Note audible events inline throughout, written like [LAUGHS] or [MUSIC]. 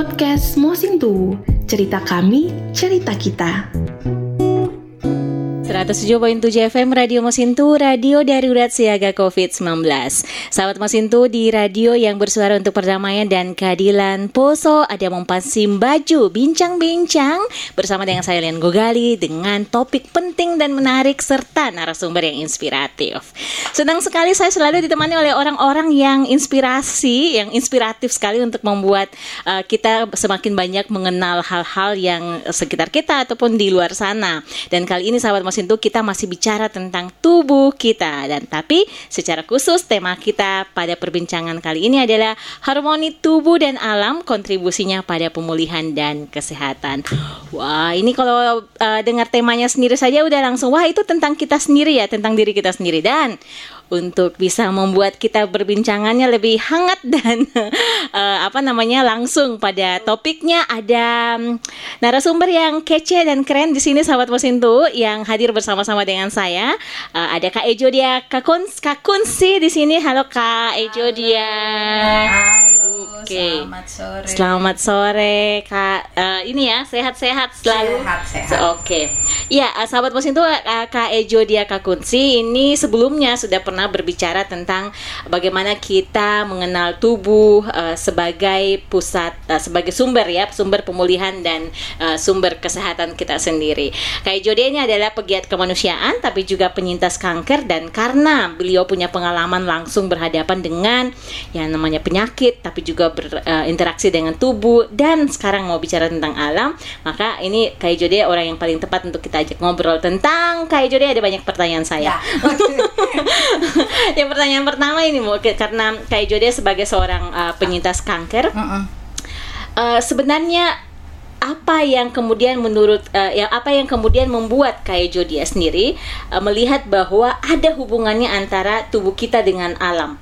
podcast Mosintu. Cerita kami, cerita kita. 107.7 FM Radio Mosintu, radio darurat siaga COVID-19. Sahabat Mosintu di radio yang bersuara untuk perdamaian dan keadilan Poso ada Mompasim Baju, bincang-bincang bersama dengan saya Lian Gogali dengan topik penting dan menarik serta narasumber yang inspiratif. Senang sekali saya selalu ditemani oleh orang-orang yang inspirasi, yang inspiratif sekali untuk membuat uh, kita semakin banyak mengenal hal-hal yang sekitar kita ataupun di luar sana. Dan kali ini sahabat Mosintu tentu kita masih bicara tentang tubuh kita dan tapi secara khusus tema kita pada perbincangan kali ini adalah harmoni tubuh dan alam kontribusinya pada pemulihan dan kesehatan. Wah, ini kalau uh, dengar temanya sendiri saja udah langsung wah itu tentang kita sendiri ya, tentang diri kita sendiri dan untuk bisa membuat kita berbincangannya lebih hangat dan uh, [LAUGHS] apa namanya langsung pada topiknya. Ada um, narasumber yang kece dan keren di sini sahabat Mosintu yang hadir bersama-sama dengan saya. Uh, ada Kak Ejo dia Kakun Kakunsi di sini. Halo Kak Ejo dia. Halo, Oke. selamat sore. Selamat sore Kak. Uh, ini ya sehat-sehat selalu. Sehat, sehat. So, Oke, ya uh, sahabat Mosintu uh, Kak Ejo dia Kakunsi ini sebelumnya sudah pernah berbicara tentang bagaimana kita mengenal tubuh uh, sebagai pusat uh, sebagai sumber ya sumber pemulihan dan uh, sumber kesehatan kita sendiri. Kak Ejo dia ini adalah pegiat kemanusiaan tapi juga penyintas kanker dan karena beliau punya pengalaman langsung berhadapan dengan yang namanya penyakit tapi juga berinteraksi dengan tubuh dan sekarang mau bicara tentang alam maka ini Kak Ejo dia orang yang paling tepat untuk kita ajak ngobrol tentang Kak Ejo dia ada banyak pertanyaan saya. Ya. [LAUGHS] yang pertanyaan pertama ini mau karena Kak Ejo dia sebagai seorang uh, penyintas kanker uh, sebenarnya apa yang kemudian menurut uh, ya apa yang kemudian membuat Kaijo dia sendiri uh, melihat bahwa ada hubungannya antara tubuh kita dengan alam.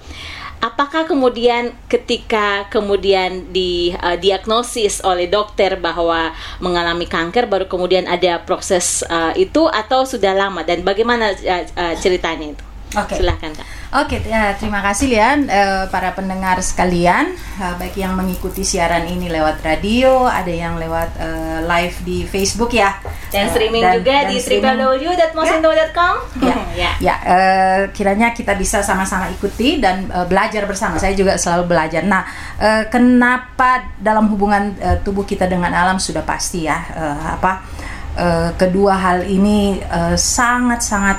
Apakah kemudian ketika kemudian didiagnosis oleh dokter bahwa mengalami kanker baru kemudian ada proses uh, itu atau sudah lama dan bagaimana uh, uh, ceritanya itu? Oke. Silahkan kak. Oke, ya, terima kasih Lian, Eh, para pendengar sekalian, eh, baik yang mengikuti siaran ini lewat radio, ada yang lewat eh, live di Facebook ya, Dan streaming dan- juga dan di streaming. www.mosinto.com. Ya, [LAUGHS] ya. ya eh, kiranya kita bisa sama-sama ikuti dan belajar bersama. Saya juga selalu belajar. Nah, kenapa dalam hubungan tubuh kita dengan alam sudah pasti ya apa kedua hal ini sangat-sangat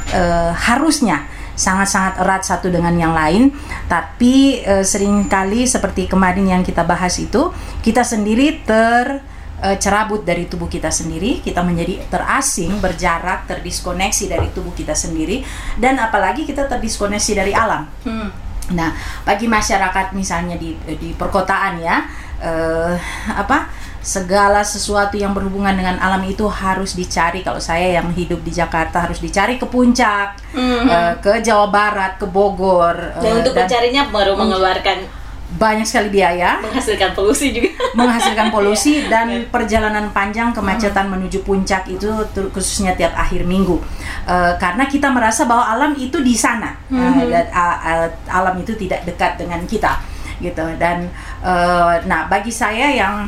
harusnya sangat-sangat erat satu dengan yang lain. Tapi eh, sering kali seperti kemarin yang kita bahas itu, kita sendiri ter eh, cerabut dari tubuh kita sendiri, kita menjadi terasing, berjarak, terdiskoneksi dari tubuh kita sendiri, dan apalagi kita terdiskoneksi dari alam. Hmm. Nah, bagi masyarakat misalnya di di perkotaan ya, eh, apa segala sesuatu yang berhubungan dengan alam itu harus dicari. Kalau saya yang hidup di Jakarta harus dicari ke puncak, eh, ke Jawa Barat, ke Bogor, Dan eh, untuk mencarinya baru mengeluarkan. banyak sekali biaya. Menghasilkan polusi juga. [LAUGHS] menghasilkan polusi dan perjalanan panjang kemacetan menuju puncak itu khususnya tiap akhir minggu. Eh, karena kita merasa bahwa alam itu di sana. Eh, dan a- alam itu tidak dekat dengan kita gitu. Dan eh, nah bagi saya yang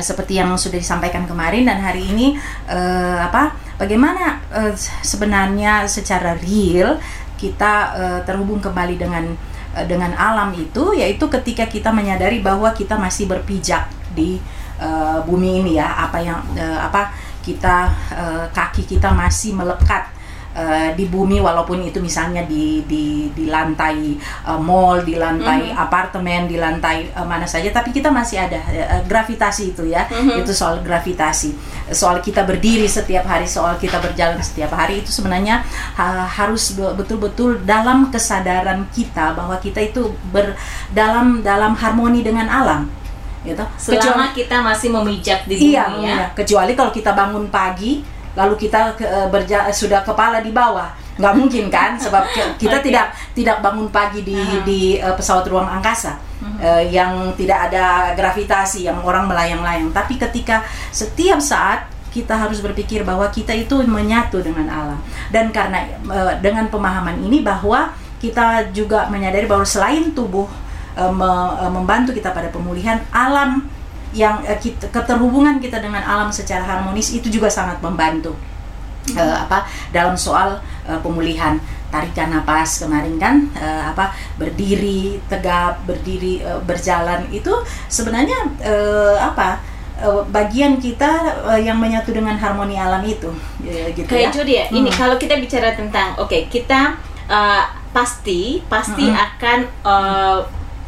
seperti yang sudah disampaikan kemarin dan hari ini eh, apa bagaimana eh, sebenarnya secara real kita eh, terhubung kembali dengan eh, dengan alam itu yaitu ketika kita menyadari bahwa kita masih berpijak di eh, bumi ini ya. Apa yang eh, apa kita eh, kaki kita masih melekat eh, di bumi walaupun itu misalnya di di di lantai eh, mall, di lantai apartemen, di lantai eh, mana saja tapi kita masih ada eh, gravitasi itu ya. Itu soal gravitasi. Soal kita berdiri setiap hari, soal kita berjalan setiap hari itu sebenarnya ha- harus be- betul-betul dalam kesadaran kita bahwa kita itu ber dalam dalam harmoni dengan alam. Gitu. Selama kita masih memijak di Iya, ya. iya. kecuali kalau kita bangun pagi lalu kita ke, eh, berja sudah kepala di bawah. Nggak mungkin kan sebab ki- kita Oke. tidak tidak bangun pagi di Aha. di eh, pesawat ruang angkasa. eh, yang tidak ada gravitasi yang orang melayang-layang tapi ketika setiap saat kita harus berpikir bahwa kita itu menyatu dengan alam dan karena eh, dengan pemahaman ini bahwa kita juga menyadari bahwa selain tubuh eh, me- eh, membantu kita pada pemulihan alam yang uh, kita, keterhubungan kita dengan alam secara harmonis itu juga sangat membantu uh, apa dalam soal uh, pemulihan tarikan napas kemarin kan uh, apa berdiri tegap berdiri uh, berjalan itu sebenarnya uh, apa uh, bagian kita uh, yang menyatu dengan harmoni alam itu uh, gitu kayak ya. Ya ini kalau kita bicara tentang oke okay, kita uh, pasti pasti Mm-mm. akan uh,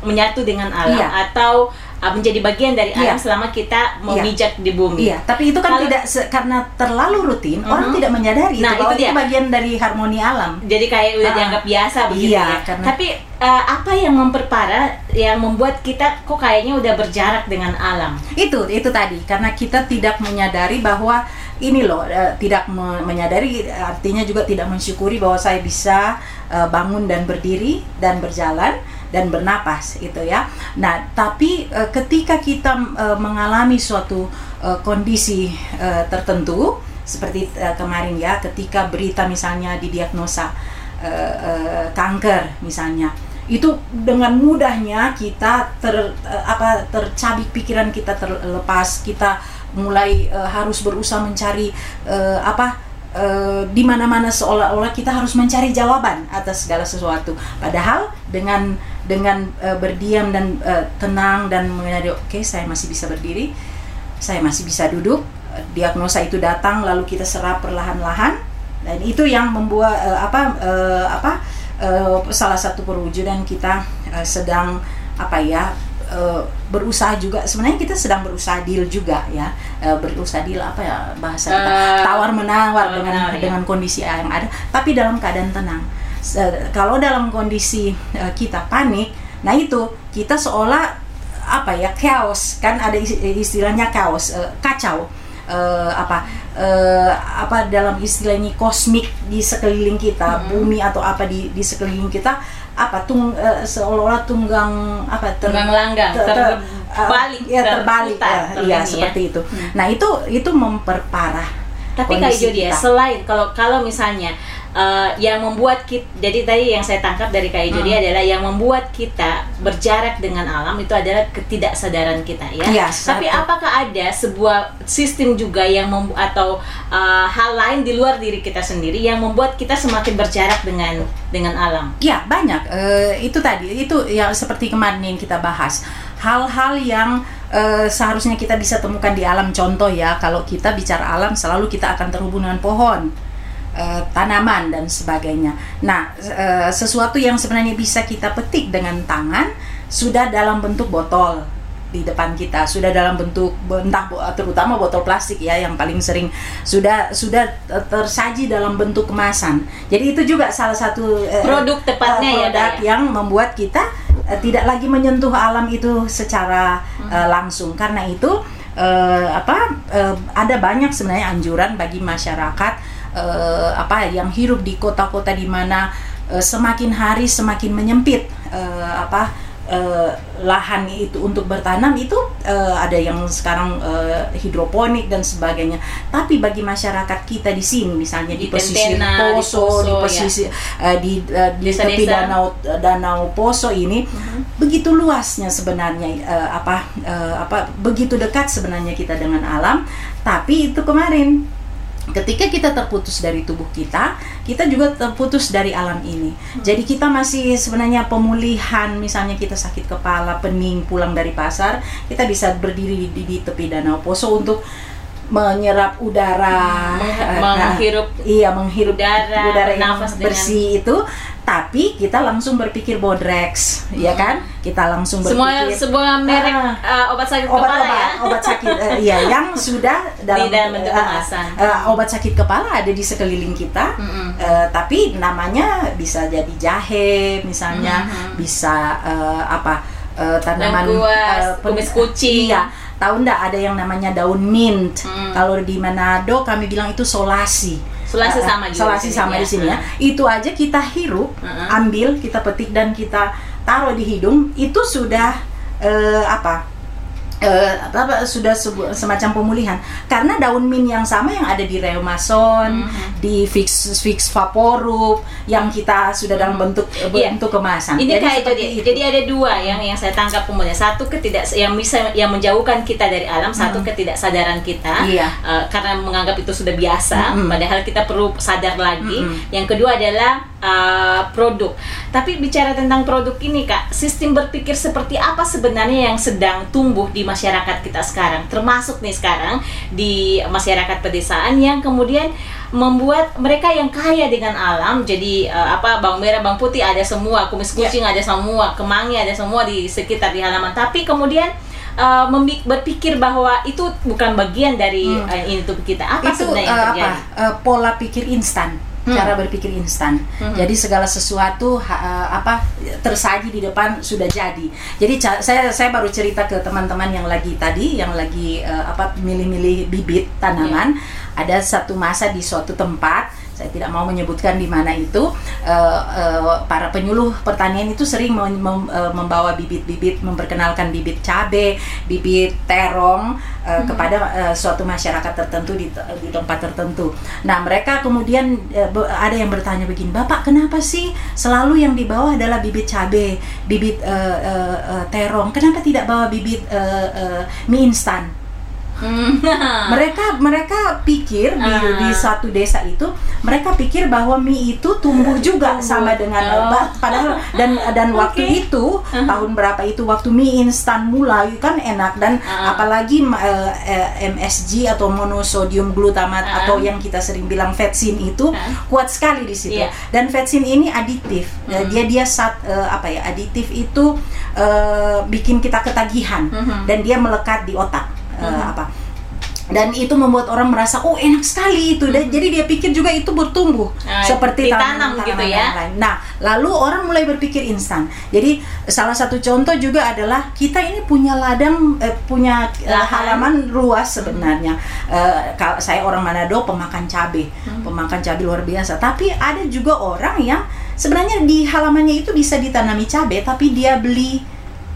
menyatu dengan alam Iya. atau menjadi bagian dari alam Iya. selama kita memijak di bumi Iya, tapi itu kan Kalau- tidak karena terlalu rutin, orang Mhm. tidak menyadari Nah, itu bahwa itu dia. itu bagian dari harmoni alam. jadi kayak udah Ah. dianggap biasa begitu Iya, ya. karena- Tapi uh, apa yang memperparah yang membuat kita kok kayaknya udah berjarak dengan alam? Itu itu tadi karena kita tidak menyadari bahwa ini loh eh, tidak me- menyadari artinya juga tidak mensyukuri bahwa saya bisa eh, bangun dan berdiri dan berjalan dan bernapas itu ya. Nah, tapi eh, ketika kita eh, mengalami suatu eh, kondisi eh, tertentu seperti eh, kemarin ya ketika berita misalnya didiagnosa eh, eh, kanker misalnya itu dengan mudahnya kita ter apa tercabik pikiran kita terlepas kita mulai eh, harus berusaha mencari eh, apa eh, di mana-mana seolah-olah kita harus mencari jawaban atas segala sesuatu. Padahal dengan dengan eh, berdiam dan eh, tenang dan menyadari oke saya masih bisa berdiri saya masih bisa duduk diagnosa itu datang lalu kita serap perlahan-lahan dan itu yang membuat eh, apa eh, apa eh, salah satu perwujudan kita eh, sedang apa ya eh, berusaha juga. Sebenarnya kita sedang berusaha deal juga ya. Eh, berusaha deal apa ya bahasa kita? Eh, tawar menawar tawar dengan ya. dengan kondisi yang ada. Tapi dalam keadaan tenang. Se- kalau dalam kondisi eh, kita panik nah itu kita seolah apa ya chaos. Kan ada is- istilahnya chaos eh, kacau. Eh, apa eh, apa dalam istilah ini kosmik di sekeliling kita Hmm. bumi atau apa di di sekeliling kita apa tung eh, seolah-olah tunggang apa ter- Tunggang langgang, ter- ter- terbalik, ya terbalik terputar, ya, tergini iya ya. seperti itu Hmm. nah itu itu memperparah Tapi Jody ya, selain kalau kalau misalnya eh, yang membuat kita, jadi tadi yang saya tangkap dari kayak Jody Hmm. adalah yang membuat kita berjarak dengan alam itu adalah ketidaksadaran kita ya. Iya, Tapi satu. apakah ada sebuah sistem juga yang atau eh, hal lain di luar diri kita sendiri yang membuat kita semakin berjarak dengan dengan alam? Ya banyak. Eh, itu tadi itu yang seperti kemarin yang kita bahas. Hal-hal yang eh, seharusnya kita bisa temukan di alam. Contoh ya, kalau kita bicara alam selalu kita akan terhubung dengan pohon, eh, tanaman dan sebagainya. Nah, eh, sesuatu yang sebenarnya bisa kita petik dengan tangan sudah dalam bentuk botol di depan kita sudah dalam bentuk entah terutama botol plastik ya yang paling sering sudah sudah tersaji dalam bentuk kemasan jadi itu juga salah satu eh, Produk tepatnya ya, produk Daya? yang membuat kita eh, tidak lagi menyentuh alam itu secara eh, langsung karena itu eh, apa eh, ada banyak sebenarnya anjuran bagi masyarakat eh, apa yang hidup di kota-kota di mana eh, semakin hari semakin menyempit eh, apa eh, lahan itu untuk bertanam itu eh, ada yang sekarang eh, hidroponik dan sebagainya. Tapi bagi masyarakat kita di sini misalnya di, Di pesisir Tentena, di Poso, di ya. pesisir di tepi danau danau Poso ini begitu luasnya sebenarnya eh, apa eh, apa begitu dekat sebenarnya kita dengan alam. Tapi itu kemarin ketika kita terputus dari tubuh kita, kita juga terputus dari alam ini. Jadi kita masih sebenarnya pemulihan, misalnya kita sakit kepala, pening, pulang dari pasar, kita bisa berdiri di, di, di tepi danau Poso untuk menyerap udara, Meng- eh, menghirup iya menghirup udara, yang bernafas dengan- bersih itu. Tapi kita langsung berpikir bodrex, ya kan? Kita langsung Semua berpikir sebuah merek Ah. eh, obat sakit obat kepala obat ya. obat sakit eh, iya yang sudah dalam, dalam bentuk eh, kemasan. eh, obat sakit kepala ada di sekeliling kita Mm-mm. Eh, tapi namanya bisa jadi jahe misalnya Mhm. bisa eh, apa eh, tanaman Lengkuas, pen- kumis kucing. iya tahu ndak ada yang namanya daun mint Hmm. kalau di Manado kami bilang itu solasi Solasi Eh, sama juga solasi di sini, sama ya. di sini ya itu aja kita hirup Mhm. ambil kita petik dan kita taruh di hidung itu sudah eh, apa eh, apa, apa, sudah sebu- semacam pemulihan karena daun mint yang sama yang ada di Reumason, Mhm. di Fix Fix Vaporub yang kita sudah dalam bentuk Iya. bentuk kemasan. Ini jadi, itu. jadi ada dua yang yang saya tangkap kemudian satu ketidak yang bisa yang menjauhkan kita dari alam, satu ketidaksadaran kita Iya. eh, karena menganggap itu sudah biasa, Mm-mm. padahal kita perlu sadar lagi. Mm-mm. Yang kedua adalah eh, produk. Tapi bicara tentang produk ini kak, sistem berpikir seperti apa sebenarnya yang sedang tumbuh di masyarakat kita sekarang, termasuk nih sekarang di masyarakat pedesaan yang kemudian membuat mereka yang kaya dengan alam jadi eh, apa bawang merah bawang putih ada semua kumis kucing ada semua kemangi ada semua di sekitar di halaman. Tapi kemudian membi- berpikir bahwa itu bukan bagian dari Hmm. eh, ini tubuh kita. Apa itu sebenarnya yang eh, terjadi? Apa eh, pola pikir instan Hmm. cara berpikir instan Hmm. jadi segala sesuatu ha- eh, apa tersaji di depan sudah jadi jadi saya saya baru cerita ke teman-teman yang lagi tadi yang lagi eh, apa milih-milih bibit tanaman Iya. ada satu masa di suatu tempat saya tidak mau menyebutkan di mana itu eh, eh, para penyuluh pertanian itu sering mem- mem- eh, membawa bibit-bibit memperkenalkan bibit cabe, bibit terong eh, kepada eh, suatu masyarakat tertentu di, di tempat tertentu. Nah mereka kemudian be- ada yang bertanya begini, bapak kenapa sih selalu yang dibawa adalah bibit cabe, bibit eh, eh, terong, kenapa tidak bawa bibit eh, eh, mie instan? Hmm. [LAUGHS] mereka mereka pikir di, Ah. di satu desa itu mereka pikir bahwa mie itu tumbuh juga Tumbuh. sama dengan Oh. padahal dan dan [LAUGHS] waktu Oke. itu tahun berapa itu waktu mie instan mulai kan enak dan Ah. apalagi ma- eh, eh, MSG atau monosodium glutamat Ah. atau yang kita sering bilang vetsin itu Ah. kuat sekali di situ Iya. dan vetsin ini aditif Hmm. dia dia sat eh, apa ya aditif itu eh, bikin kita ketagihan Mhm. dan dia melekat di otak Mhm. apa dan itu membuat orang merasa oh enak sekali itu dan jadi dia pikir juga itu bertumbuh Ah, seperti ditanam tanaman-tanaman gitu ya. lain. Nah, lalu orang mulai berpikir instan. Jadi salah satu contoh juga adalah kita ini punya ladang eh, punya eh, Lahan. halaman luas sebenarnya. Eh, kalau saya orang Manado pemakan cabai, pemakan cabai luar biasa. Tapi ada juga orang yang sebenarnya di halamannya itu bisa ditanami cabai tapi dia beli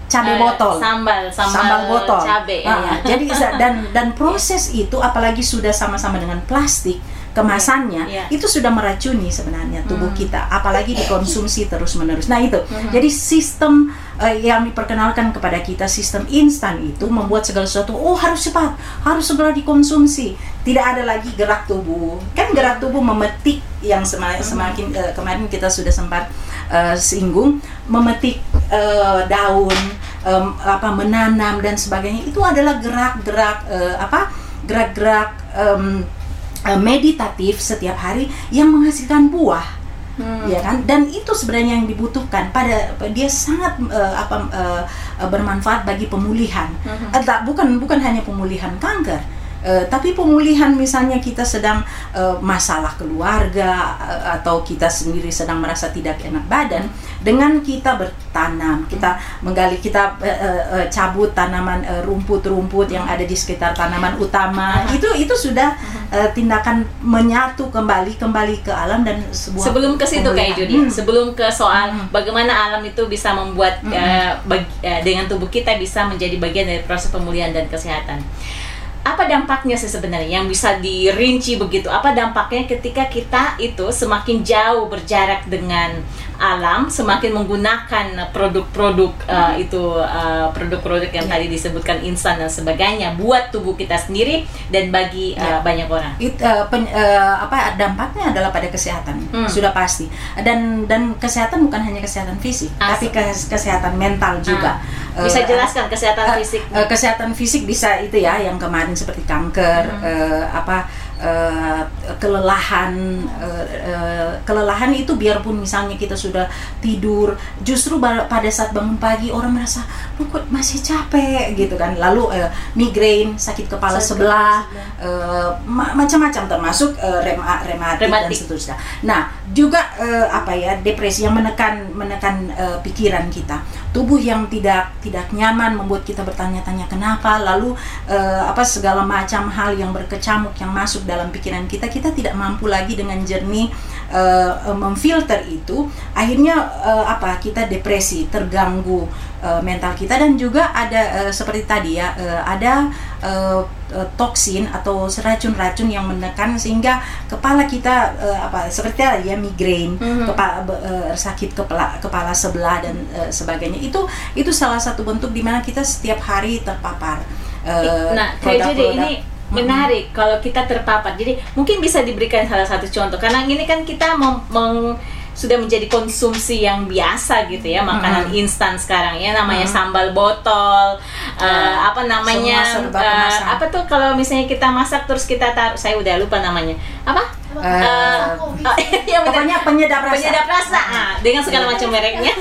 Eh, cabai botol sambal sambal, sambal botol. cabe Ah, ya. Jadi [LAUGHS] dan dan proses itu apalagi sudah sama-sama dengan plastik kemasannya Iya. itu sudah meracuni sebenarnya tubuh Hmm. kita apalagi dikonsumsi terus-menerus. Nah, itu. Hmm. Jadi sistem eh, yang diperkenalkan kepada kita sistem instan itu membuat segala sesuatu oh harus cepat, harus segera dikonsumsi. Tidak ada lagi gerak tubuh. Kan gerak tubuh memetik yang sema- semakin eh, kemarin kita sudah sempat eh, singgung memetik eh, daun em, apa menanam dan sebagainya itu adalah gerak-gerak eh, apa gerak-gerak eh, meditatif setiap hari yang menghasilkan buah Hmm. ya kan dan itu sebenarnya yang dibutuhkan pada dia sangat eh, apa eh, bermanfaat bagi pemulihan. Eh, tak, bukan bukan hanya pemulihan kanker eh, tapi pemulihan misalnya kita sedang eh, masalah keluarga eh, atau kita sendiri sedang merasa tidak enak badan dengan kita bertanam kita menggali kita cabut tanaman rumput-rumput yang ada di sekitar tanaman utama itu itu sudah tindakan menyatu kembali kembali ke alam dan sebuah Sebelum ke situ kayak. Judi, Hmm. sebelum ke soal Hmm. bagaimana alam itu bisa membuat Hmm. bag- eh, dengan tubuh kita bisa menjadi bagian dari proses pemulihan dan kesehatan. Apa dampaknya sih sebenarnya yang bisa dirinci begitu? Apa dampaknya ketika kita itu semakin jauh berjarak dengan alam, semakin menggunakan produk-produk eh, itu eh, produk-produk yang Ya. tadi disebutkan instan dan sebagainya buat tubuh kita sendiri dan bagi eh, Ya. banyak orang. It, eh, pen- eh, apa dampaknya adalah pada kesehatan Hmm. sudah pasti dan dan kesehatan bukan hanya kesehatan fisik Ah, tapi kes- kesehatan mental juga Ah. Bisa Eh, jelaskan kesehatan eh, fisik? eh, kesehatan fisik bisa itu ya yang kemarin seperti kanker Hmm. apa eh, kelelahan eh, eh, kelelahan itu biarpun misalnya kita sudah tidur justru pada saat bangun pagi orang merasa "Loh, kok masih capek? gitu kan. Lalu eh, migrain sakit kepala Sakit sebelah ma- macam-macam termasuk eh, rema rematik dan Rematik. seterusnya. Nah, juga eh, apa ya depresi yang menekan menekan eh, pikiran kita, tubuh yang tidak tidak nyaman membuat kita bertanya-tanya kenapa, lalu eh, apa segala macam hal yang berkecamuk yang masuk dalam pikiran kita, kita tidak mampu lagi dengan jernih eh, memfilter itu, akhirnya eh, apa? Kita depresi, terganggu uh, mental kita. Dan juga ada uh, seperti tadi ya uh, ada uh, uh, toksin atau racun-racun yang menekan sehingga kepala kita uh, apa? Seperti ya migrain Mhm. kepala uh, sakit kepala kepala sebelah dan uh, sebagainya. Itu itu salah satu bentuk di mana kita setiap hari terpapar uh, nah, kayak jadi ini menarik kalau kita terpapar. Jadi mungkin bisa diberikan salah satu contoh. Karena ini kan kita mem- meng- sudah menjadi konsumsi yang biasa gitu ya makanan instan sekarang ya. Namanya sambal botol eh, apa namanya kemasan. apa tuh kalau misalnya kita masak terus kita taruh saya udah lupa namanya. Apa? [LAUGHS] [LAUGHS] Iya benar. pokoknya penyedap rasa. Penyedap rasa. Ah, dengan segala macam mereknya.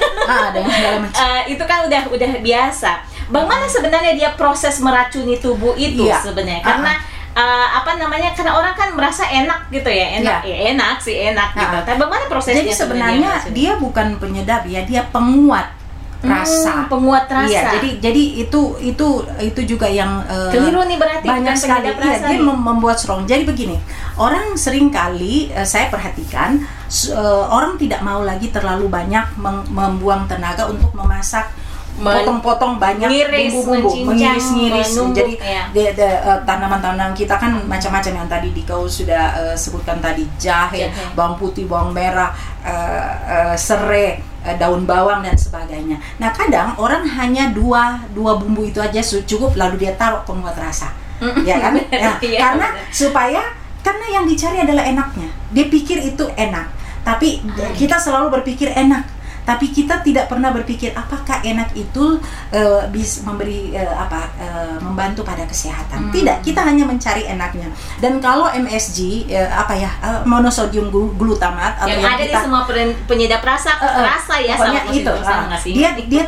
Dengan segala macam. [LAUGHS] Eh, itu kan udah udah biasa. Bagaimana sebenarnya dia proses meracuni tubuh itu Iya. sebenarnya? Ah, Karena eh, apa namanya? Karena orang kan merasa enak gitu ya, enak, ya, enak sih enak gitu. Ah. Tapi bagaimana prosesnya? jadi sebenarnya dia bukan penyedap ya dia penguat Hmm, rasa penguat rasa. Iya, jadi jadi itu itu itu juga yang eh, Keliru nih berarti, banyak sekali. Iya, dia nih. mem- membuat strong. Jadi begini, orang sering kali eh, saya perhatikan eh, orang tidak mau lagi terlalu banyak membuang tenaga untuk memasak potong-potong banyak bumbu-bumbu, mengiris-ngiris. Jadi ya. eh, tanaman-tanaman kita kan macam-macam yang tadi Dikau sudah eh, sebutkan tadi jahe, Jahe. bawang putih, bawang merah, eh, serai, daun bawang dan sebagainya. Nah kadang orang hanya dua dua bumbu itu aja cukup lalu dia taruh penguat rasa, ya kan? [LAUGHS] Ya, karena supaya karena yang dicari adalah enaknya. Dia pikir itu enak, tapi Hmm. kita selalu berpikir enak. Tapi kita tidak pernah berpikir apakah enak itu eh, bisa memberi eh, apa eh, membantu pada kesehatan. Hmm. Tidak, kita hanya mencari enaknya. Dan kalau MSG eh, apa ya eh, monosodium glu- glutamat atau yang yang ada di kita semua pen- penyedap rasa Eh, eh, rasa ya sama itu sih? dia dia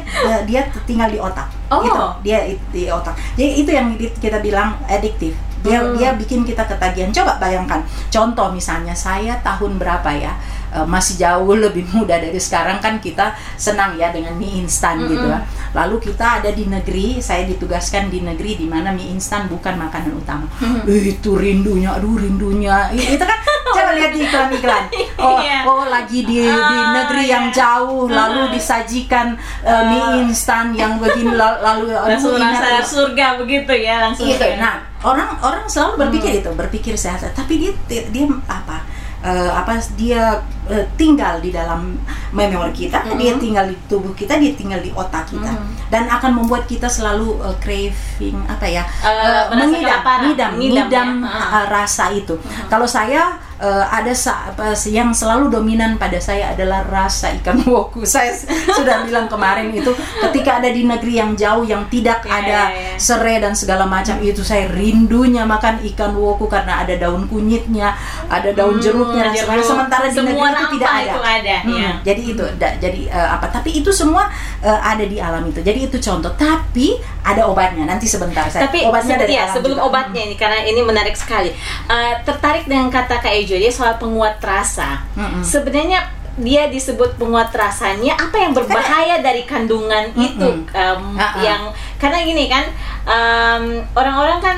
dia tinggal di otak Oh. gitu dia di otak jadi itu yang di- kita bilang adiktif dia Hmm. dia bikin kita ketagihan coba bayangkan contoh misalnya saya tahun berapa ya eh, masih jauh [LAUGHS] lebih muda dari sekarang kan kita senang ya dengan mie instan gitu ya. Lalu kita ada di negeri saya ditugaskan di negeri di mana mie instan bukan makanan utama. Eh, itu rindunya aduh rindunya. Itu kan [LAUGHS] coba lihat di iklan-iklan. Oh Iya. oh lagi di di Ah, negeri iya. yang jauh lalu disajikan uh, mie instan yang begini la- lalu langsung rasa surga begitu ya langsung Iya, kayak- nah orang orang selalu berpikir Hmm. itu berpikir sehat. Tapi dia dia apa eh, apa dia eh, tinggal di dalam memori kita Mhm. dia tinggal di tubuh kita dia tinggal di otak kita Mhm. dan akan membuat kita selalu eh, craving apa ya eh, merasa mengidam kelaparan. ngidam Ngidam, ngidam ya. eh, rasa itu kalau saya eh, ada sa- apa, yang selalu dominan pada saya adalah rasa ikan [LAUGHS] woku saya sudah bilang kemarin itu ketika ada di negeri yang jauh yang tidak Iya, ada iya, iya. serai dan segala macam itu saya rindunya makan ikan woku karena ada daun kunyitnya, ada daun Hmm, jeruknya dan jeruk. sebagainya. Sementara di Semua negeri itu tidak ada. itu ada, Hmm, iya. Jadi itu da- jadi eh, apa? Tapi itu semua eh, ada di alam itu. Jadi itu contoh. Tapi ada obatnya. Nanti sebentar saya. Tapi obatnya dari ya, alam sebelum juga. obatnya ini karena ini menarik sekali. Eh, tertarik dengan kata Kak Ejo dia soal penguat rasa. Mm-mm. Sebenarnya dia disebut penguat rasanya apa yang berbahaya dari kandungan itu em, Ah-ah. yang karena gini kan em, orang-orang kan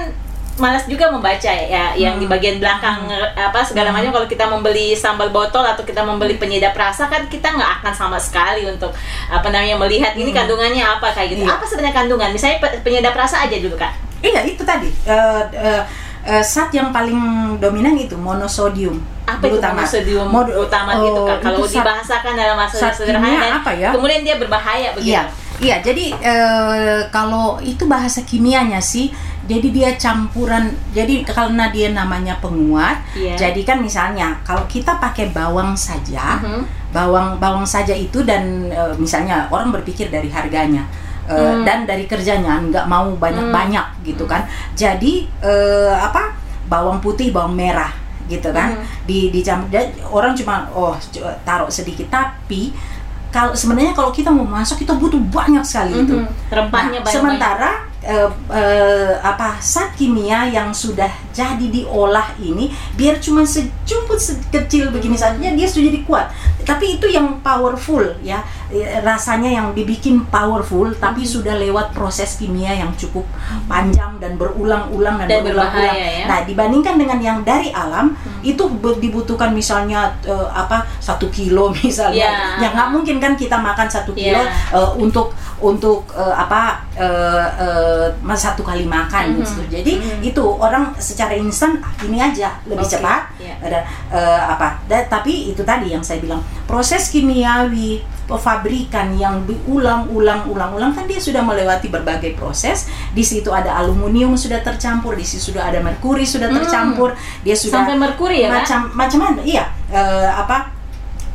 malas juga membaca ya yang di Hmm. bagian belakang eh, apa segala macam kalau kita membeli sambal botol atau kita membeli penyedap rasa kan kita nggak akan sama sekali untuk apa namanya melihat ini kandungannya apa kayak gitu Iya. apa sebenarnya kandungan misalnya pe- penyedap rasa aja dulu kak Iya, itu tadi. Eh, eh, eh, zat yang paling dominan itu monosodium apa itu glutamat. monosodium Mod- utama oh, gitu kan kalau itu dibahasakan dalam bahasa sederhana apa ya? kemudian dia berbahaya begitu Iya, iya. Jadi eh, kalau itu bahasa kimianya sih, jadi dia campuran. Jadi karena dia namanya penguat, Iya. jadi kan misalnya kalau kita pakai bawang saja, Mhm. bawang bawang saja itu dan eh, misalnya orang berpikir dari harganya. Eh, Hmm. dan dari kerjanya nggak mau banyak-banyak gitu kan. Jadi eh, apa bawang putih bawang merah gitu kan. Hmm. di dicampur. Dan orang cuma oh taruh sedikit. Tapi kalau sebenarnya kalau kita mau masak kita butuh banyak sekali itu. Mhm. rempahnya Nah, banyak sementara uh, uh, apa zat kimia yang sudah jadi diolah ini biar cuma sejumput kecil begini saja dia sudah jadi kuat tapi itu yang powerful ya rasanya yang dibikin powerful tapi hmm. sudah lewat proses kimia yang cukup panjang dan berulang-ulang dan, dan berulang-ulang. Ya? Nah dibandingkan dengan yang dari alam hmm. itu dibutuhkan misalnya uh, apa satu kilo [LAUGHS] misalnya, yeah. ya nggak mungkin kan kita makan satu kilo yeah. Ya. uh, untuk untuk uh, apa uh, uh, satu kali makan -hmm. gitu. Jadi -hmm. itu orang secara instan ah, ini aja lebih okay. cepat yeah. ada uh, apa. Da, tapi itu tadi yang saya bilang proses kimiawi pabrikan yang diulang-ulang-ulang-ulang kan dia sudah melewati berbagai proses. Di situ ada aluminium sudah tercampur, di situ sudah ada merkuri sudah hmm. tercampur, hmm. dia sudah sampai merkuri ya macam macam mana? Iya, uh, apa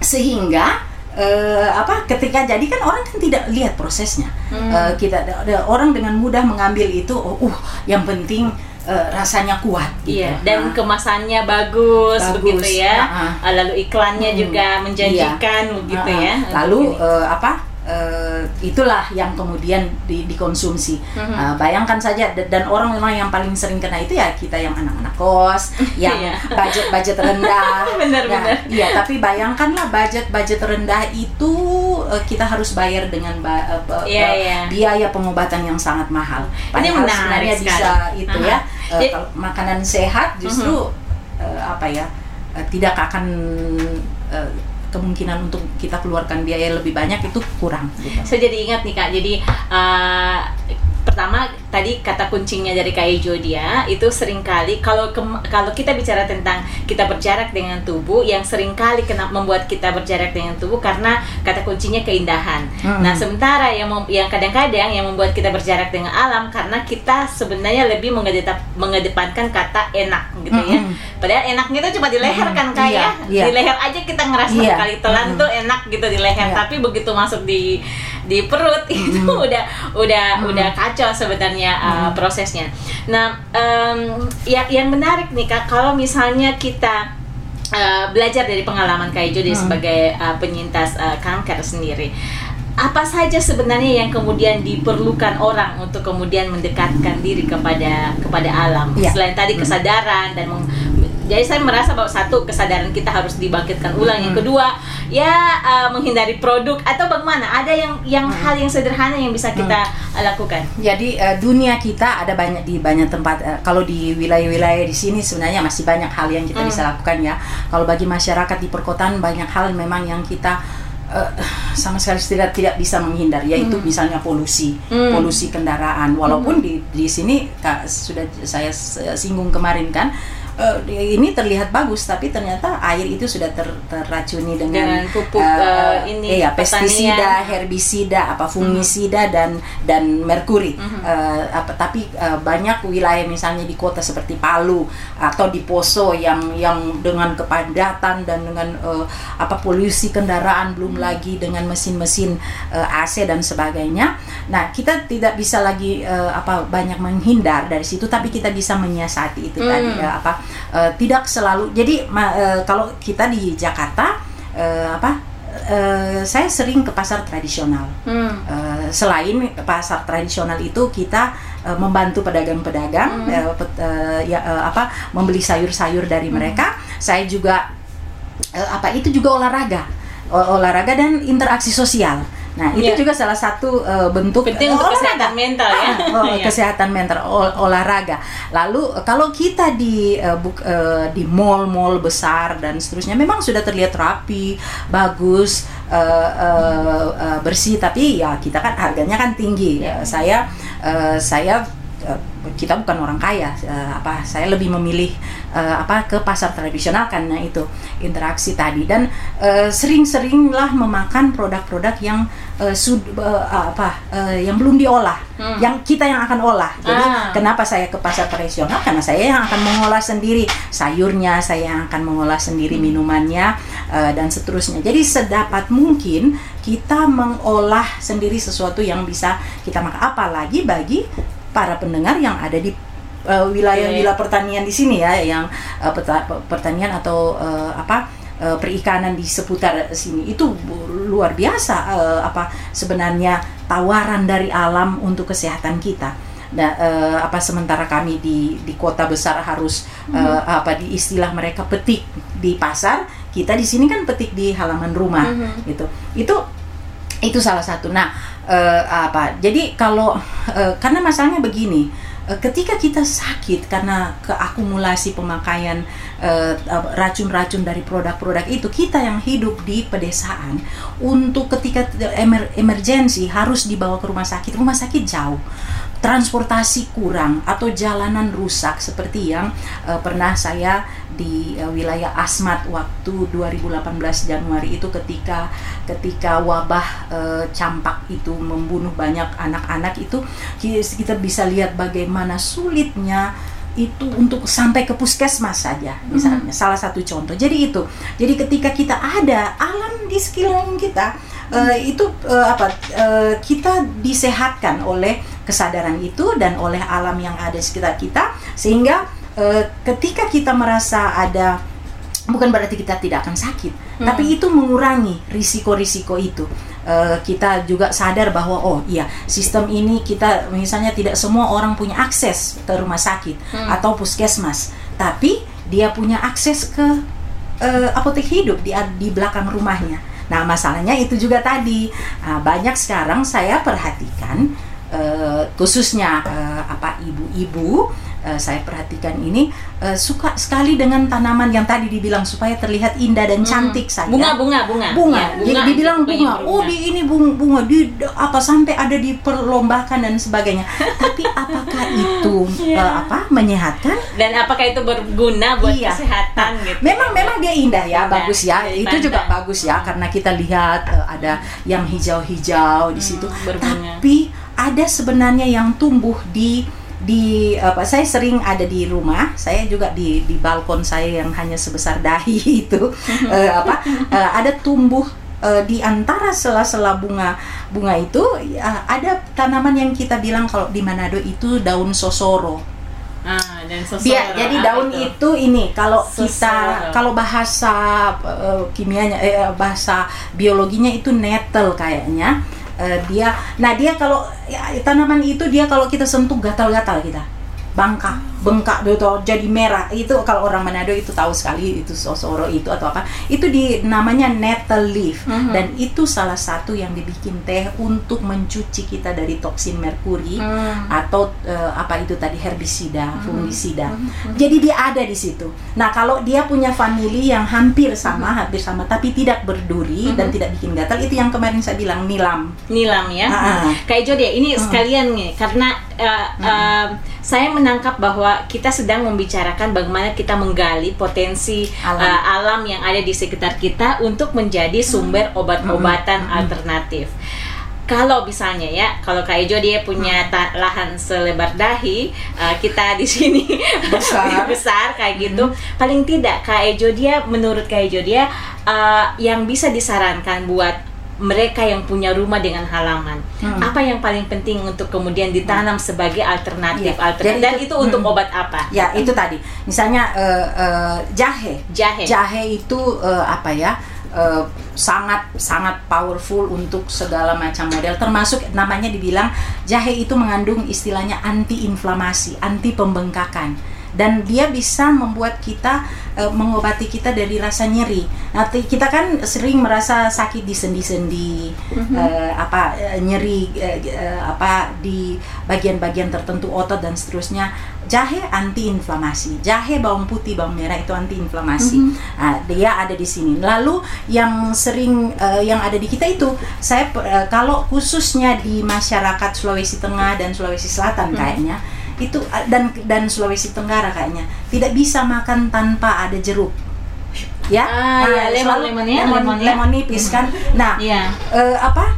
sehingga uh, apa ketika jadi kan orang kan tidak lihat prosesnya. Hmm. Uh, kita ada orang dengan mudah mengambil itu, oh, uh, yang penting uh, rasanya kuat gitu. Iya, dan nah. kemasannya bagus, bagus begitu ya. Uh, Lalu iklannya hmm, juga menjanjikan iya. begitu uh, ya. Lalu uh, apa? Uh, itulah yang kemudian di, dikonsumsi. Mm-hmm. Uh, bayangkan saja dan orang-orang yang paling sering kena itu ya kita yang anak-anak kos, [LAUGHS] yang iya. budget-budget rendah. [LAUGHS] benar, nah, benar. Iya, tapi bayangkanlah budget-budget rendah itu uh, kita harus bayar dengan ba- uh, yeah, uh, yeah. biaya pengobatan yang sangat mahal. Padahal Ini sebenarnya bisa itu uh-huh. ya. Uh, kalau makanan sehat justru uh-huh. uh, apa ya? Uh, tidak akan uh, kemungkinan untuk kita keluarkan biaya lebih banyak itu kurang. Gitu. Saya jadi ingat nih kak, jadi uh, pertama tadi kata kuncinya dari Kak Ejo dia itu sering kali kalau kalau kita bicara tentang kita berjarak dengan tubuh yang sering kali kena membuat kita berjarak dengan tubuh karena kata kuncinya keindahan. Hmm. Nah, sementara yang yang kadang-kadang yang membuat kita berjarak dengan alam karena kita sebenarnya lebih mengedepankan kata enak gitu ya. Hmm. Padahal enaknya itu cuma di leher kan kayak ya. Iya. Di leher aja kita ngerasa iya. kali telan tuh enak gitu di leher, iya. tapi begitu masuk di di perut [LAUGHS] itu udah udah hmm. udah kacau sebenarnya uh, prosesnya. Nah, um, ya yang menarik nih kak kalau misalnya kita uh, belajar dari pengalaman Kak Ijo hmm. sebagai uh, penyintas uh, kanker sendiri apa saja sebenarnya yang kemudian diperlukan orang untuk kemudian mendekatkan diri kepada kepada alam ya. selain tadi kesadaran dan jadi saya merasa bahwa satu kesadaran kita harus dibangkitkan ulang yang kedua ya uh, menghindari produk atau bagaimana ada yang yang hmm. hal yang sederhana yang bisa kita hmm. lakukan jadi uh, dunia kita ada banyak di banyak tempat uh, kalau di wilayah-wilayah di sini sebenarnya masih banyak hal yang kita hmm. bisa lakukan ya kalau bagi masyarakat di perkotaan banyak hal memang yang kita uh, sama sekali tidak tidak bisa menghindar yaitu hmm. misalnya polusi hmm. polusi kendaraan walaupun hmm. di di sini kak, sudah saya singgung kemarin kan uh, ini terlihat bagus tapi ternyata air itu sudah ter, terracuni dengan, dengan pupuk uh, ini ya pestisida, herbisida, apa fungisida hmm. dan dan merkuri. Hmm. Uh, apa tapi uh, banyak wilayah misalnya di kota seperti Palu atau di Poso yang yang dengan kepadatan dan dengan uh, apa polusi kendaraan belum hmm. lagi dengan mesin-mesin uh, AC dan sebagainya. Nah, kita tidak bisa lagi uh, apa banyak menghindar dari situ tapi kita bisa menyiasati itu hmm. tadi ya, apa uh, tidak selalu jadi uh, kalau kita di Jakarta uh, apa Uh, saya sering ke pasar tradisional. Hmm. Uh, selain pasar tradisional itu kita uh, membantu pedagang-pedagang hmm. uh, pet, uh, ya uh, apa membeli sayur-sayur dari hmm. mereka. Saya juga uh, apa itu juga olahraga, o olahraga dan interaksi sosial. Nah, itu yeah. juga salah satu uh, bentuk penting untuk olahraga. kesehatan mental ya. oh, iya. kesehatan mental ol olahraga. Lalu kalau kita di uh, buk, uh, di mall-mall besar dan seterusnya memang sudah terlihat rapi, bagus, uh, uh, uh, bersih tapi ya kita kan harganya kan tinggi. Yeah. Uh, saya uh, saya kita bukan orang kaya. Uh, apa saya lebih memilih uh, apa ke pasar tradisional karena itu interaksi tadi. Dan uh, sering-seringlah memakan produk-produk yang uh, sud uh, apa uh, yang belum diolah hmm. yang kita yang akan olah. Jadi ah. kenapa saya ke pasar tradisional? Karena saya yang akan mengolah sendiri. Sayurnya saya yang akan mengolah sendiri hmm. minumannya uh, dan seterusnya. Jadi sedapat mungkin kita mengolah sendiri sesuatu yang bisa kita makan. Apalagi bagi para pendengar yang ada di uh, wilayah wilayah pertanian di sini ya yang uh, peta, pertanian atau uh, apa uh, perikanan di seputar sini itu luar biasa uh, apa sebenarnya tawaran dari alam untuk kesehatan kita Nah, uh, apa sementara kami di di kota besar harus uh, apa di istilah mereka petik di pasar, kita di sini kan petik di halaman rumah Mhm. gitu. Itu itu salah satu. Nah, eh, apa? Jadi kalau eh, karena masalahnya begini, eh, ketika kita sakit karena keakumulasi pemakaian racun-racun dari produk-produk itu, kita yang hidup di pedesaan untuk ketika emer emergensi harus dibawa ke rumah sakit, rumah sakit jauh. Transportasi kurang atau jalanan rusak seperti yang eh, pernah saya di eh, wilayah Asmat waktu 2018 Januari itu ketika ketika wabah eh, campak itu membunuh banyak anak-anak itu ki- kita bisa lihat bagaimana sulitnya itu untuk sampai ke puskesmas saja misalnya. Salah satu contoh. Jadi itu jadi ketika kita ada alam di sekeliling kita eh, itu eh, apa eh, kita disehatkan oleh kesadaran itu dan oleh alam yang ada di sekitar kita sehingga eh, ketika kita merasa ada bukan berarti kita tidak akan sakit, tapi itu mengurangi risiko-risiko itu. Eh, kita juga sadar bahwa oh iya sistem ini kita misalnya tidak semua orang punya akses ke rumah sakit atau puskesmas, tapi dia punya akses ke eh, apotek hidup di di belakang rumahnya. Nah masalahnya itu juga tadi Nah, banyak sekarang saya perhatikan eh, khususnya eh, apa ibu-ibu eh, saya perhatikan ini eh, suka sekali dengan tanaman yang tadi dibilang supaya terlihat indah dan cantik saja. Bunga, bunga, bunga. Bunga, Ya, Jadi dibilang bunga. Oh, di ini bunga, bunga di apa sampai ada diperlombakan dan sebagainya. [LAUGHS] Tapi apakah itu eh, apa menyehatkan? Dan apakah itu berguna buat Iya. kesehatan gitu? Memang memang dia indah ya, Indah, bagus ya. dari Itu juga bagus ya karena kita lihat eh, ada yang hijau-hijau di situ. Hmm, berbunga. Tapi ada sebenarnya yang tumbuh di di apa saya sering ada di rumah saya juga di di balkon saya yang hanya sebesar dahi [LAUGHS] itu [LAUGHS] eh, apa eh, ada tumbuh eh, di antara sela-sela bunga bunga itu ya, ada tanaman yang kita bilang kalau di Manado itu daun sosoro Ah, dan sosoro. Dia, jadi daun itu? itu ini kalau Sosoro. kita kalau bahasa eh, kimianya eh, bahasa biologinya itu nettle kayaknya Eh, dia nah dia kalau ya, tanaman itu dia kalau kita sentuh gatal-gatal kita bangka bengkak gitu jadi merah itu kalau orang Manado itu tahu sekali itu sosoro itu atau apa itu di namanya nettle leaf Mhm. dan itu salah satu yang dibikin teh untuk mencuci kita dari toksin merkuri Hmm. atau eh, apa itu tadi herbisida, fungisida. Hmm. Jadi dia ada di situ. Nah, kalau dia punya family yang hampir sama, Hmm. hampir sama tapi tidak berduri dan tidak bikin gatal, itu yang kemarin saya bilang nilam. Nilam ya. Ah, ah. Kayak Jody ya, ini sekalian nih karena uh, um, saya menangkap bahwa kita sedang membicarakan bagaimana kita menggali potensi Alam. uh, alam yang ada di sekitar kita untuk menjadi sumber obat-obatan alternatif. Kalau misalnya ya, kalau Kak Ejo dia punya ta- lahan selebar dahi, uh, kita di sini [LAUGHS] Besar. [LAUGHS] besar kayak gitu. Paling tidak Kak Ejo dia menurut Kak Ejo dia uh, yang bisa disarankan buat mereka yang punya rumah dengan halaman. Hmm. Apa yang paling penting untuk kemudian ditanam sebagai alternatif Iya. alternatif dan itu- itu untuk hmm. obat apa? Ya, itu tadi. Misalnya eh, eh, jahe. Jahe. Jahe itu eh, apa ya? eh, sangat sangat powerful untuk segala macam model termasuk namanya dibilang jahe itu mengandung istilahnya anti inflamasi, anti pembengkakan dan dia bisa membuat kita eh, mengobati kita dari rasa nyeri. Nanti kita kan sering merasa sakit di sendi-sendi eh, apa eh, nyeri eh, eh, apa di bagian-bagian tertentu otot dan seterusnya. Jahe anti inflamasi, jahe bawang putih, bawang merah itu anti inflamasi. Nah, dia ada di sini. Lalu yang sering eh, yang ada di kita itu saya eh, kalau khususnya di masyarakat Sulawesi Tengah dan Sulawesi Selatan kayaknya itu dan dan Sulawesi Tenggara kayaknya tidak bisa makan tanpa ada jeruk. Ya, Ah, ya, lemon- lemon ya, lemon, lemon ya. lemon nipis kan. Nah, Iya. eh, apa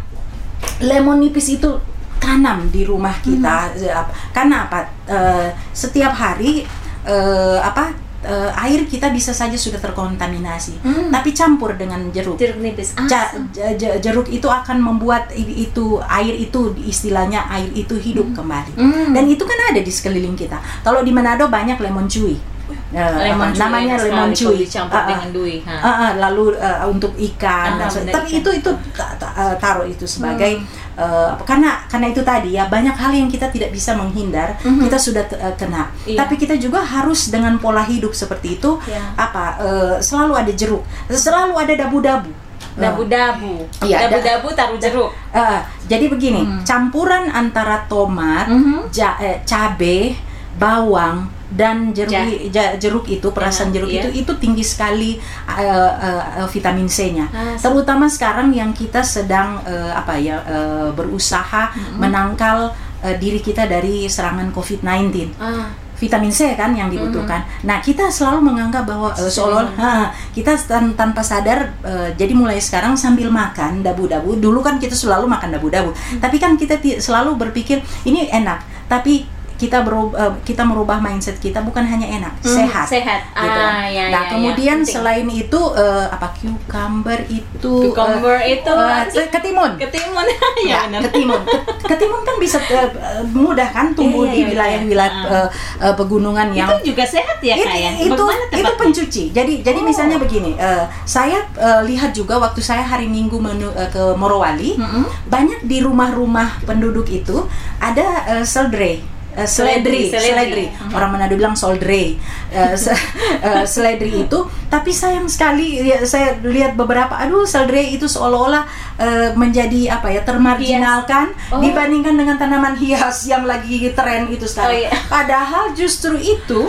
lemon nipis itu tanam di rumah kita Hmm. Eh, karena apa Eh, setiap hari eh, apa eh, air kita bisa saja sudah terkontaminasi. Hmm. tapi campur dengan jeruk. Jeruk nipis. Ah, Ja- ja- ja- jeruk itu akan membuat itu air itu istilahnya air itu hidup kembali. Hmm. dan itu kan ada di sekeliling kita. Kalau di Manado banyak lemon cuy apa, Lemon cuy namanya lemon cuy. dicampur Ah, ah. dengan dui. Ha. Ah, ah, lalu eh, untuk ikan Ah, dan benar, tapi ikan. itu itu eh, taruh itu sebagai Hmm. apa, karena karena itu tadi ya banyak hal yang kita tidak bisa menghindar Mhm. kita sudah eh, kena Iya. tapi kita juga harus dengan pola hidup seperti itu Ya. apa eh, selalu ada jeruk selalu ada dabu-dabu Dabu-dabu. Iya, da- Dabu-dabu taruh jeruk. Eh, jadi begini Hmm. campuran antara tomat Mhm. ja, eh, cabe bawang dan jeruk Ja- jeruk itu perasan Ya, jeruk iya. itu itu tinggi sekali eh, eh, vitamin C-nya. Ah, terutama sekarang yang kita sedang eh, apa ya eh, berusaha menangkal eh, diri kita dari serangan COVID-19 Ah, vitamin C kan yang dibutuhkan. Nah kita selalu menganggap bahwa eh, seolah ha, kita tan- tanpa sadar eh, jadi mulai sekarang sambil makan dabu-dabu. Dulu kan kita selalu makan dabu-dabu, tapi kan kita selalu berpikir ini enak, tapi kita berub- eh, kita merubah mindset kita bukan hanya enak, Hmm, sehat. sehat. Gitu. Ah, ya, nah ya, ya. kemudian Penting. selain itu eh, apa cucumber itu Cucumber eh, itu sih? ketimun. ketimun. [LAUGHS] ya, Ya, ketimun. Ke- Ketimun kan bisa eh, mudah kan tumbuh Iya, di iya, wilayah-wilayah Ah. eh, eh, pegunungan yang Itu juga sehat ya, itu, Kak ya? itu Bagaimana itu pencuci. Jadi jadi Oh. misalnya begini, eh, saya eh, lihat juga waktu saya hari Minggu menu, eh, ke Morowali, Mm-mm. banyak di rumah-rumah penduduk itu ada eh, seldre. Eh, seledri, Seledri, seledri. Mhm. Orang Manado bilang soldre, eh, se- [LAUGHS] eh, seledri itu. Tapi sayang sekali, ya, saya lihat beberapa, aduh seledri itu seolah-olah eh, menjadi apa ya termarginalkan Oh. dibandingkan dengan tanaman hias yang lagi tren itu sekarang. Oh, iya. Padahal justru itu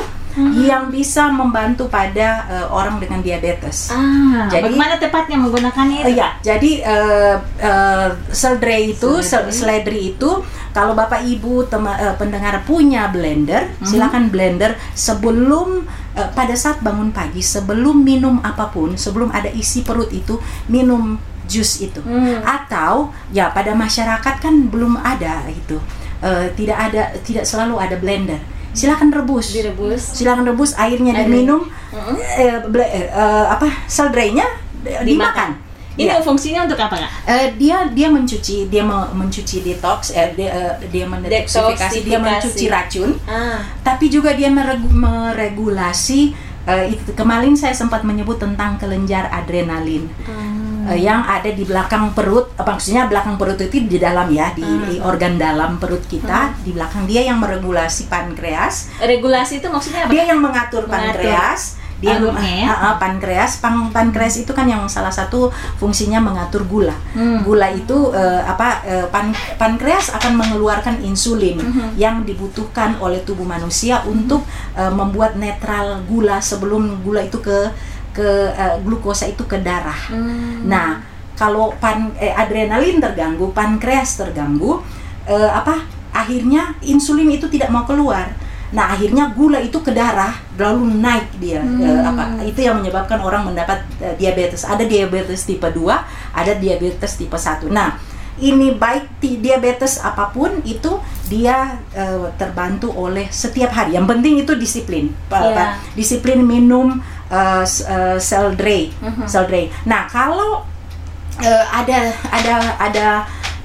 yang bisa membantu pada eh, orang dengan diabetes. Ah, Jadi- bagaimana tepatnya menggunakannya itu? ya, jadi eh, eh, seldre itu, sel- Seledri. seledri itu, kalau bapak ibu tema- eh, pendengar punya blender, Mhm. silakan blender sebelum eh, pada saat bangun pagi, sebelum minum apa pun, sebelum ada isi perut itu minum jus itu. Hmm. Atau ya pada masyarakat kan belum ada itu, Eh, tidak ada, tidak selalu ada blender. Silakan rebus Direbus. silakan rebus airnya Air. diminum Mm-mm. eh, ble- eh, apa seldrenya eh, dimakan Ini Iya. fungsinya untuk apa, Kak? Eh, dia dia mencuci dia me- mencuci detox eh, dia, eh, dia mendetoksifikasi dia mencuci racun Ah, tapi juga dia meregu- meregulasi eh, itu kemarin saya sempat menyebut tentang kelenjar adrenalin eh, yang ada di belakang perut apa maksudnya belakang perut itu di dalam ya di, Hmm. di organ dalam perut kita di belakang dia yang meregulasi pankreas regulasi itu maksudnya apa? dia yang mengatur, Mengatur pankreas dia alurnya ya? Ah, ah, pankreas Pan- pankreas itu kan yang salah satu fungsinya mengatur gula Hmm. gula itu eh, apa eh, pan- pankreas akan mengeluarkan insulin Mhm. yang dibutuhkan oleh tubuh manusia untuk eh, membuat netral gula sebelum gula itu ke ke eh, glukosa itu ke darah Hmm. Nah, kalau pan eh, adrenalin terganggu, pankreas terganggu, eh, apa? Akhirnya insulin itu tidak mau keluar. Nah, akhirnya gula itu ke darah lalu naik dia Hmm. eh, apa? Itu yang menyebabkan orang mendapat eh, diabetes. Ada diabetes tipe 2, ada diabetes tipe 1. Nah, ini baik diabetes apa pun itu dia eh, terbantu oleh setiap hari. Yang penting itu disiplin. Pa- Disiplin minum eh, s- eh, Seldre. Mhm. Seldre. Nah, kalau eh, ada ada ada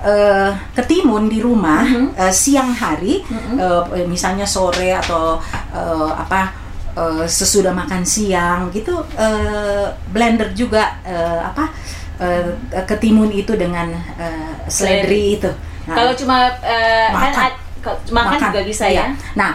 eh, ketimun di rumah Mhm. eh, siang hari, Mhm. eh, misalnya sore atau eh, apa eh, sesudah makan siang gitu, eh, blender juga eh, apa eh, ketimun itu dengan eh, seledri itu. Nah, Kalau cuma eh, kan Makan. makan, juga bisa iya. ya. Nah,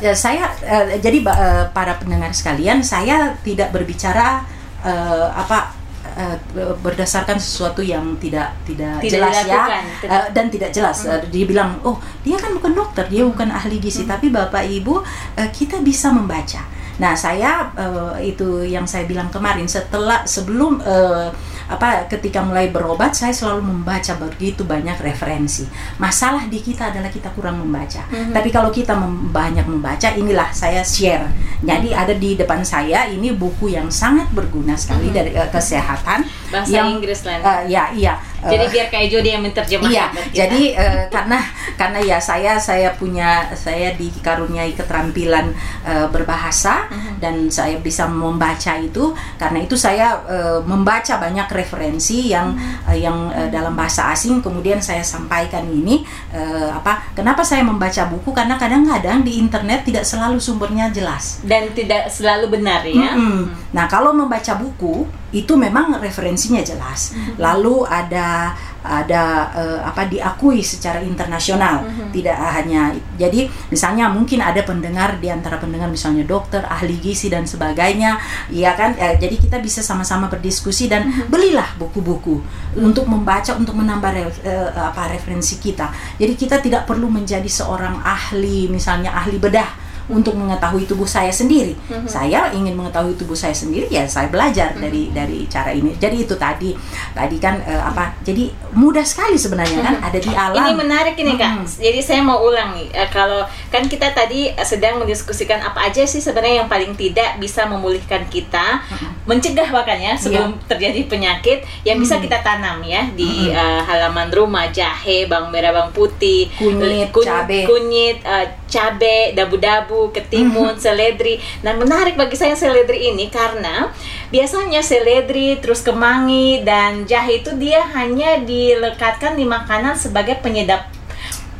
ya, saya eh, jadi eh, para pendengar sekalian, saya tidak berbicara eh, apa eh, berdasarkan sesuatu yang tidak tidak, Tidak jelas dilakukan. ya Eh, dan tidak jelas. Eh, dia bilang, oh dia kan bukan dokter, dia bukan ahli gizi, tapi bapak ibu eh, kita bisa membaca. Nah, saya eh, itu yang saya bilang kemarin setelah sebelum eh, apa ketika mulai berobat saya selalu membaca begitu banyak referensi. Masalah di kita adalah kita kurang membaca. Mhm. Tapi kalau kita mem- banyak membaca, inilah saya share. Jadi ada di depan saya ini buku yang sangat berguna sekali Mhm. dari eh, kesehatan Bahasa yang Inggris lah. Eh, ya, iya. Jadi biar Kak Ejo dia yang menerjemahkan. Iya, ya. jadi eh, karena karena ya saya saya punya saya dikaruniai keterampilan eh, berbahasa Mhm. dan saya bisa membaca itu karena itu saya eh, membaca banyak referensi yang Mhm. eh, yang eh, dalam bahasa asing kemudian saya sampaikan ini eh, apa kenapa saya membaca buku karena kadang-kadang di internet tidak selalu sumbernya jelas. dan tidak selalu benar ya. Mm-mm. Nah, kalau membaca buku itu memang referensinya jelas. Lalu ada ada eh, apa diakui secara internasional. Tidak hanya jadi misalnya mungkin ada pendengar di antara pendengar misalnya dokter, ahli gizi dan sebagainya, ya kan? Eh, jadi kita bisa sama-sama berdiskusi dan belilah buku-buku untuk membaca untuk menambah re- eh, apa referensi kita. Jadi kita tidak perlu menjadi seorang ahli misalnya ahli bedah untuk mengetahui tubuh saya sendiri. Saya ingin mengetahui tubuh saya sendiri ya saya belajar dari dari cara ini. Jadi itu tadi tadi kan eh, apa? Jadi mudah sekali sebenarnya kan ada di alam. Ini menarik ini kak. Mm-mm. Jadi saya mau ulang nih. Eh, kalau kan kita tadi sedang mendiskusikan apa aja sih sebenarnya yang paling tidak bisa memulihkan kita, mencegah bahkan ya sebelum terjadi penyakit yang bisa Mm. kita tanam ya di Mm-mm. eh, halaman rumah jahe, bawang merah, bawang putih, Kunyit, kun- cabe. kunyit, eh, cabe, dabu-dabu, ketimun, seledri. Nah menarik bagi saya seledri ini karena biasanya seledri, terus kemangi dan jahe itu dia hanya dilekatkan di makanan sebagai penyedap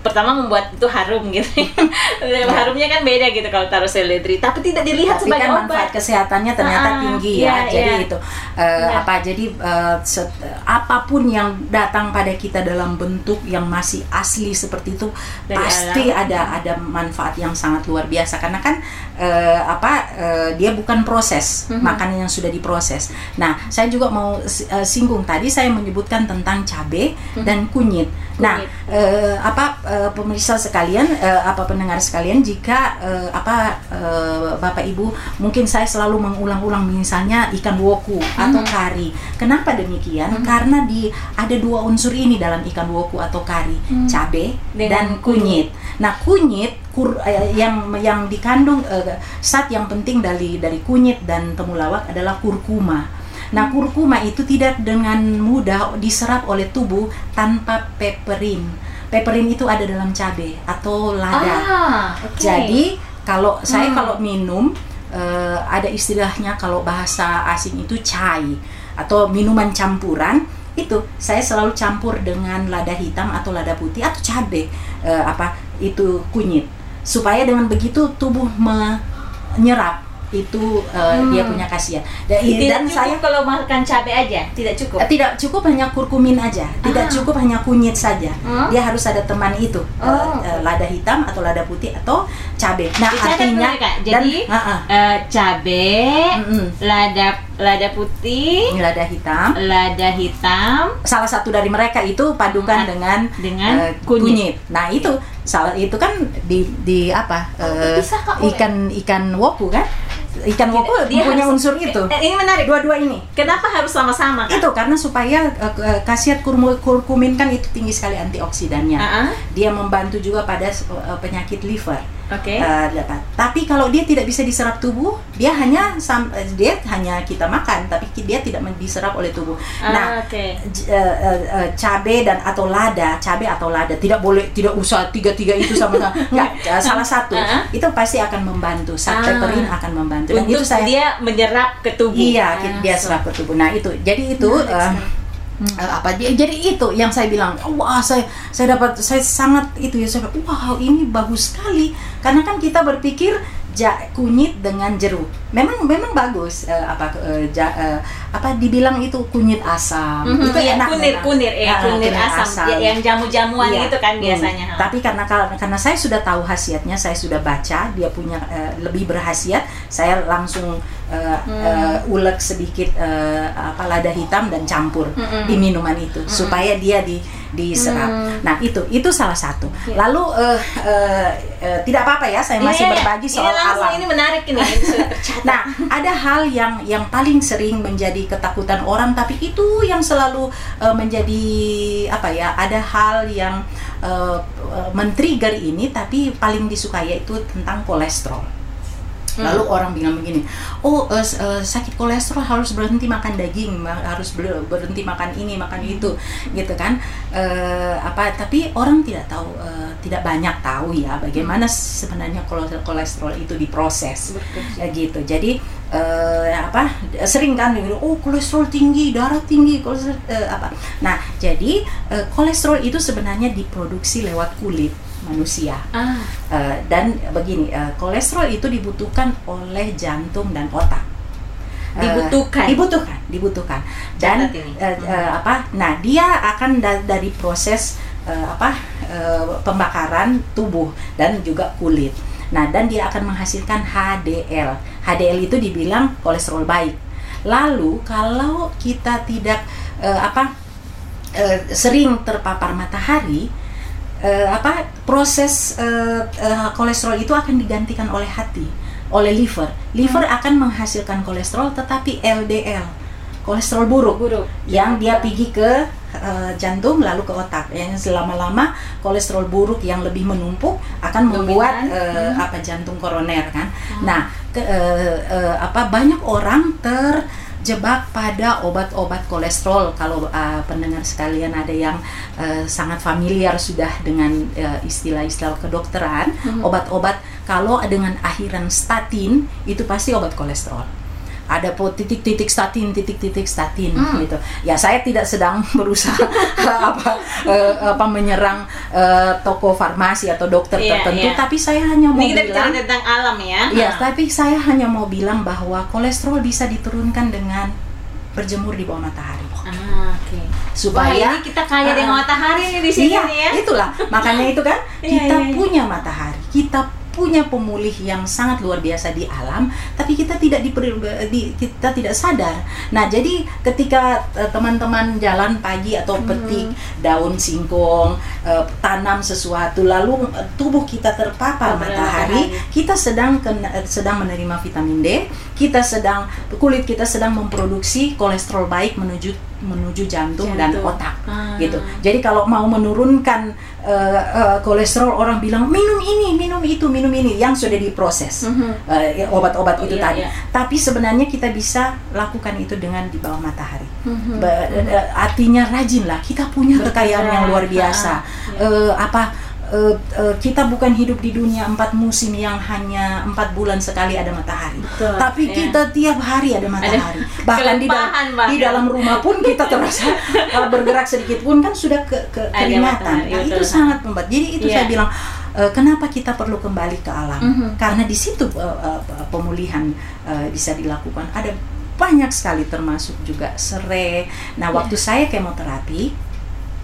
pertama membuat itu harum gitu [LAUGHS] harumnya kan beda gitu kalau taruh seledri tapi tidak dilihat tapi sebagai kan obat manfaat kesehatannya ternyata Ah, tinggi iya, ya. Jadi iya. itu eh, Benar. apa jadi set- apa pun yang datang pada kita dalam bentuk yang masih asli seperti itu Dari pasti alam. ada ada manfaat yang sangat luar biasa karena kan eh, apa eh, dia bukan proses Mhm. makanan yang sudah diproses. Nah, saya juga mau eh, singgung tadi saya menyebutkan tentang cabai dan kunyit. Nah. Kunyit. eh, apa eh, pemirsa sekalian, eh, apa pendengar sekalian, jika eh, apa eh, Bapak Ibu, mungkin saya selalu mengulang-ulang misalnya ikan woku atau Mhm. kari. Kenapa demikian? Karena di ada dua unsur ini dalam ikan woku atau kari, Hmm. cabai Dengan dan kunyit. Nah, kunyit kur, eh, yang yang dikandung eh, zat yang penting dari dari kunyit dan temulawak adalah kurkuma. Nah, kurkuma itu tidak dengan mudah diserap oleh tubuh tanpa peperin. Peperin itu ada dalam cabai atau lada. ah oke. Jadi kalau saya Hmm. kalau minum eh, ada istilahnya kalau bahasa asing itu chai atau minuman campuran itu saya selalu campur dengan lada hitam atau lada putih atau cabai eh, apa itu kunyit supaya dengan begitu tubuh menyerap itu eh, Hmm. dia punya khasiat dan, tidak dan cukup saya kalau makan cabai aja tidak cukup Eh, tidak cukup hanya kurkumin aja, tidak Ah. cukup hanya kunyit saja. Hmm? Dia harus ada teman itu, Oh. eh, lada hitam atau lada putih atau cabai. Nah, Dicatat artinya ya, Kak. Jadi, dan, ah. Eh, cabai lada lada putih lada hitam. lada hitam Salah satu dari mereka itu padukan Ah, dengan dengan eh, kunyit. Nah, itu salah itu kan di di apa? bisa, Kak, boleh. ikan ikan woku kan? Ikan woku Dia punya harus- unsur itu. Eh, ini menarik Dua-dua ini. kenapa harus sama-sama? Itu karena supaya eh, ke- khasiat kurmu- kurkumin kan itu tinggi sekali antioksidannya. Ah, ah. Dia membantu juga pada eh, penyakit liver. Oke Eh, dapat. Tapi kalau dia tidak bisa diserap tubuh, dia hanya sam- eh, dia hanya kita makan, tapi dia tidak diserap oleh tubuh. Ah, Nah, oke j- eh, eh, eh, cabe dan atau lada, cabe atau lada tidak boleh tidak usah tiga-tiga itu sama-sama. Enggak, [LAUGHS] eh, salah satu. Ah. Itu pasti akan membantu. Zat Ah. akan membantu. Dan untuk itu saya dia menyerap ke tubuh Iya, Ah, dia so- serap ke tubuh. Nah, itu. Jadi itu Menarik eh, Eh, apa dia jadi itu yang saya bilang wah saya saya dapat saya sangat itu ya saya wow ini bagus sekali karena kan kita berpikir ja, kunyit dengan jeruk memang memang bagus eh, apa eh, ja- eh, apa dibilang itu kunyit asam Mhm, itu iya, enak kunir memang. kunir ya Ah, kunir kunir asam, Ya, yang jamu-jamuan Iya. itu kan Hmm. biasanya Tapi karena karena saya sudah tahu khasiatnya, saya sudah baca dia punya eh, lebih berhasiat, saya langsung eh, Hmm. eh, ulek sedikit eh, apa lada hitam dan campur Mm-mm. di minuman itu supaya dia di diserap. Hmm. Nah, itu itu salah satu. Iya. Lalu eh, eh, eh, tidak apa-apa ya, saya masih Iya, berbagi soal langsung, alam. ini menarik ini. [LAUGHS] Nah, ada hal yang yang paling sering menjadi ketakutan orang, tapi itu yang selalu eh, menjadi apa ya? Ada hal yang eh, eh, men-trigger ini, tapi paling disukai yaitu tentang kolesterol. Lalu orang bilang begini, oh uh, uh, sakit kolesterol harus berhenti makan daging, harus berhenti makan ini, makan itu, gitu kan? Uh, apa? Tapi orang tidak tahu, uh, tidak banyak tahu ya bagaimana sebenarnya kolesterol itu diproses, ya, gitu. Jadi uh, apa? Sering kan, oh kolesterol tinggi, darah tinggi, kolesterol uh, apa? Nah, jadi uh, kolesterol itu sebenarnya diproduksi lewat kulit manusia. Ah. Uh, dan begini, uh, kolesterol itu dibutuhkan oleh jantung dan otak. Dibutuhkan. Uh, dibutuhkan, dibutuhkan. Dan uh, uh, apa? Nah, dia akan da dari proses uh, apa? Uh, pembakaran tubuh dan juga kulit. Nah, dan dia akan menghasilkan HDL. HDL itu dibilang kolesterol baik. Lalu kalau kita tidak uh, apa? Uh, sering terpapar matahari, uh, apa proses uh, uh, kolesterol itu akan digantikan oleh hati, oleh liver. Liver hmm. akan menghasilkan kolesterol tetapi LDL, kolesterol buruk, buruk. yang dia pergi ke uh, jantung lalu ke otak. Yang selama-lama kolesterol buruk yang lebih menumpuk akan membuat uh, hmm. apa jantung koroner kan. Hmm. Nah, ke, uh, uh, apa banyak orang ter jebak pada obat-obat kolesterol. Kalau uh, pendengar sekalian ada yang uh, sangat familiar sudah dengan uh, istilah-istilah kedokteran, mm-hmm. obat-obat kalau dengan akhiran statin itu pasti obat kolesterol ada po titik-titik statin, titik-titik statin hmm. gitu. Ya saya tidak sedang [LAUGHS] berusaha apa uh, apa menyerang uh, toko farmasi atau dokter yeah, tertentu, yeah. tapi saya hanya mau Ini kita bilang tentang alam ya. Ya, tapi saya hanya mau bilang bahwa kolesterol bisa diturunkan dengan berjemur di bawah matahari. Ah, oke. Okay. Supaya Wah, ini kita kaya uh, dengan matahari nih di sini iya, ya. Itulah, makanya itu kan iya, kita iya, iya. punya matahari, kita punya pemulih yang sangat luar biasa di alam, tapi kita tidak di, di kita tidak sadar. Nah, jadi ketika eh, teman-teman uh, jalan pagi atau petik hmm. daun singkong, uh, tanam sesuatu, lalu uh, tubuh kita terpapar matahari, matahari, kita sedang kena, sedang menerima vitamin D, kita sedang kulit kita sedang memproduksi kolesterol baik menuju menuju jantung, jantung. dan otak ah. gitu. Jadi kalau mau menurunkan uh, uh, kolesterol orang bilang minum ini, minum itu, minum ini yang sudah diproses mm -hmm. uh, obat-obat oh, itu iya, tadi. Iya. Tapi sebenarnya kita bisa lakukan itu dengan di bawah matahari. Mm -hmm. uh, artinya rajinlah kita punya kekayaan yang luar biasa. Ah, uh, apa uh, uh, kita bukan hidup di dunia empat musim yang hanya empat bulan sekali ada matahari, Betul, tapi ya. kita tiap hari ada matahari. Ada bahkan di, da di dalam rumah pun kita terasa uh, [LAUGHS] bergerak sedikit pun kan sudah ke, ke keringatan. Nah, itu sangat membuat. Jadi itu yeah. saya bilang uh, kenapa kita perlu kembali ke alam? Mm -hmm. Karena di situ uh, uh, pemulihan uh, bisa dilakukan. Ada banyak sekali termasuk juga serai. Nah, waktu yeah. saya kemoterapi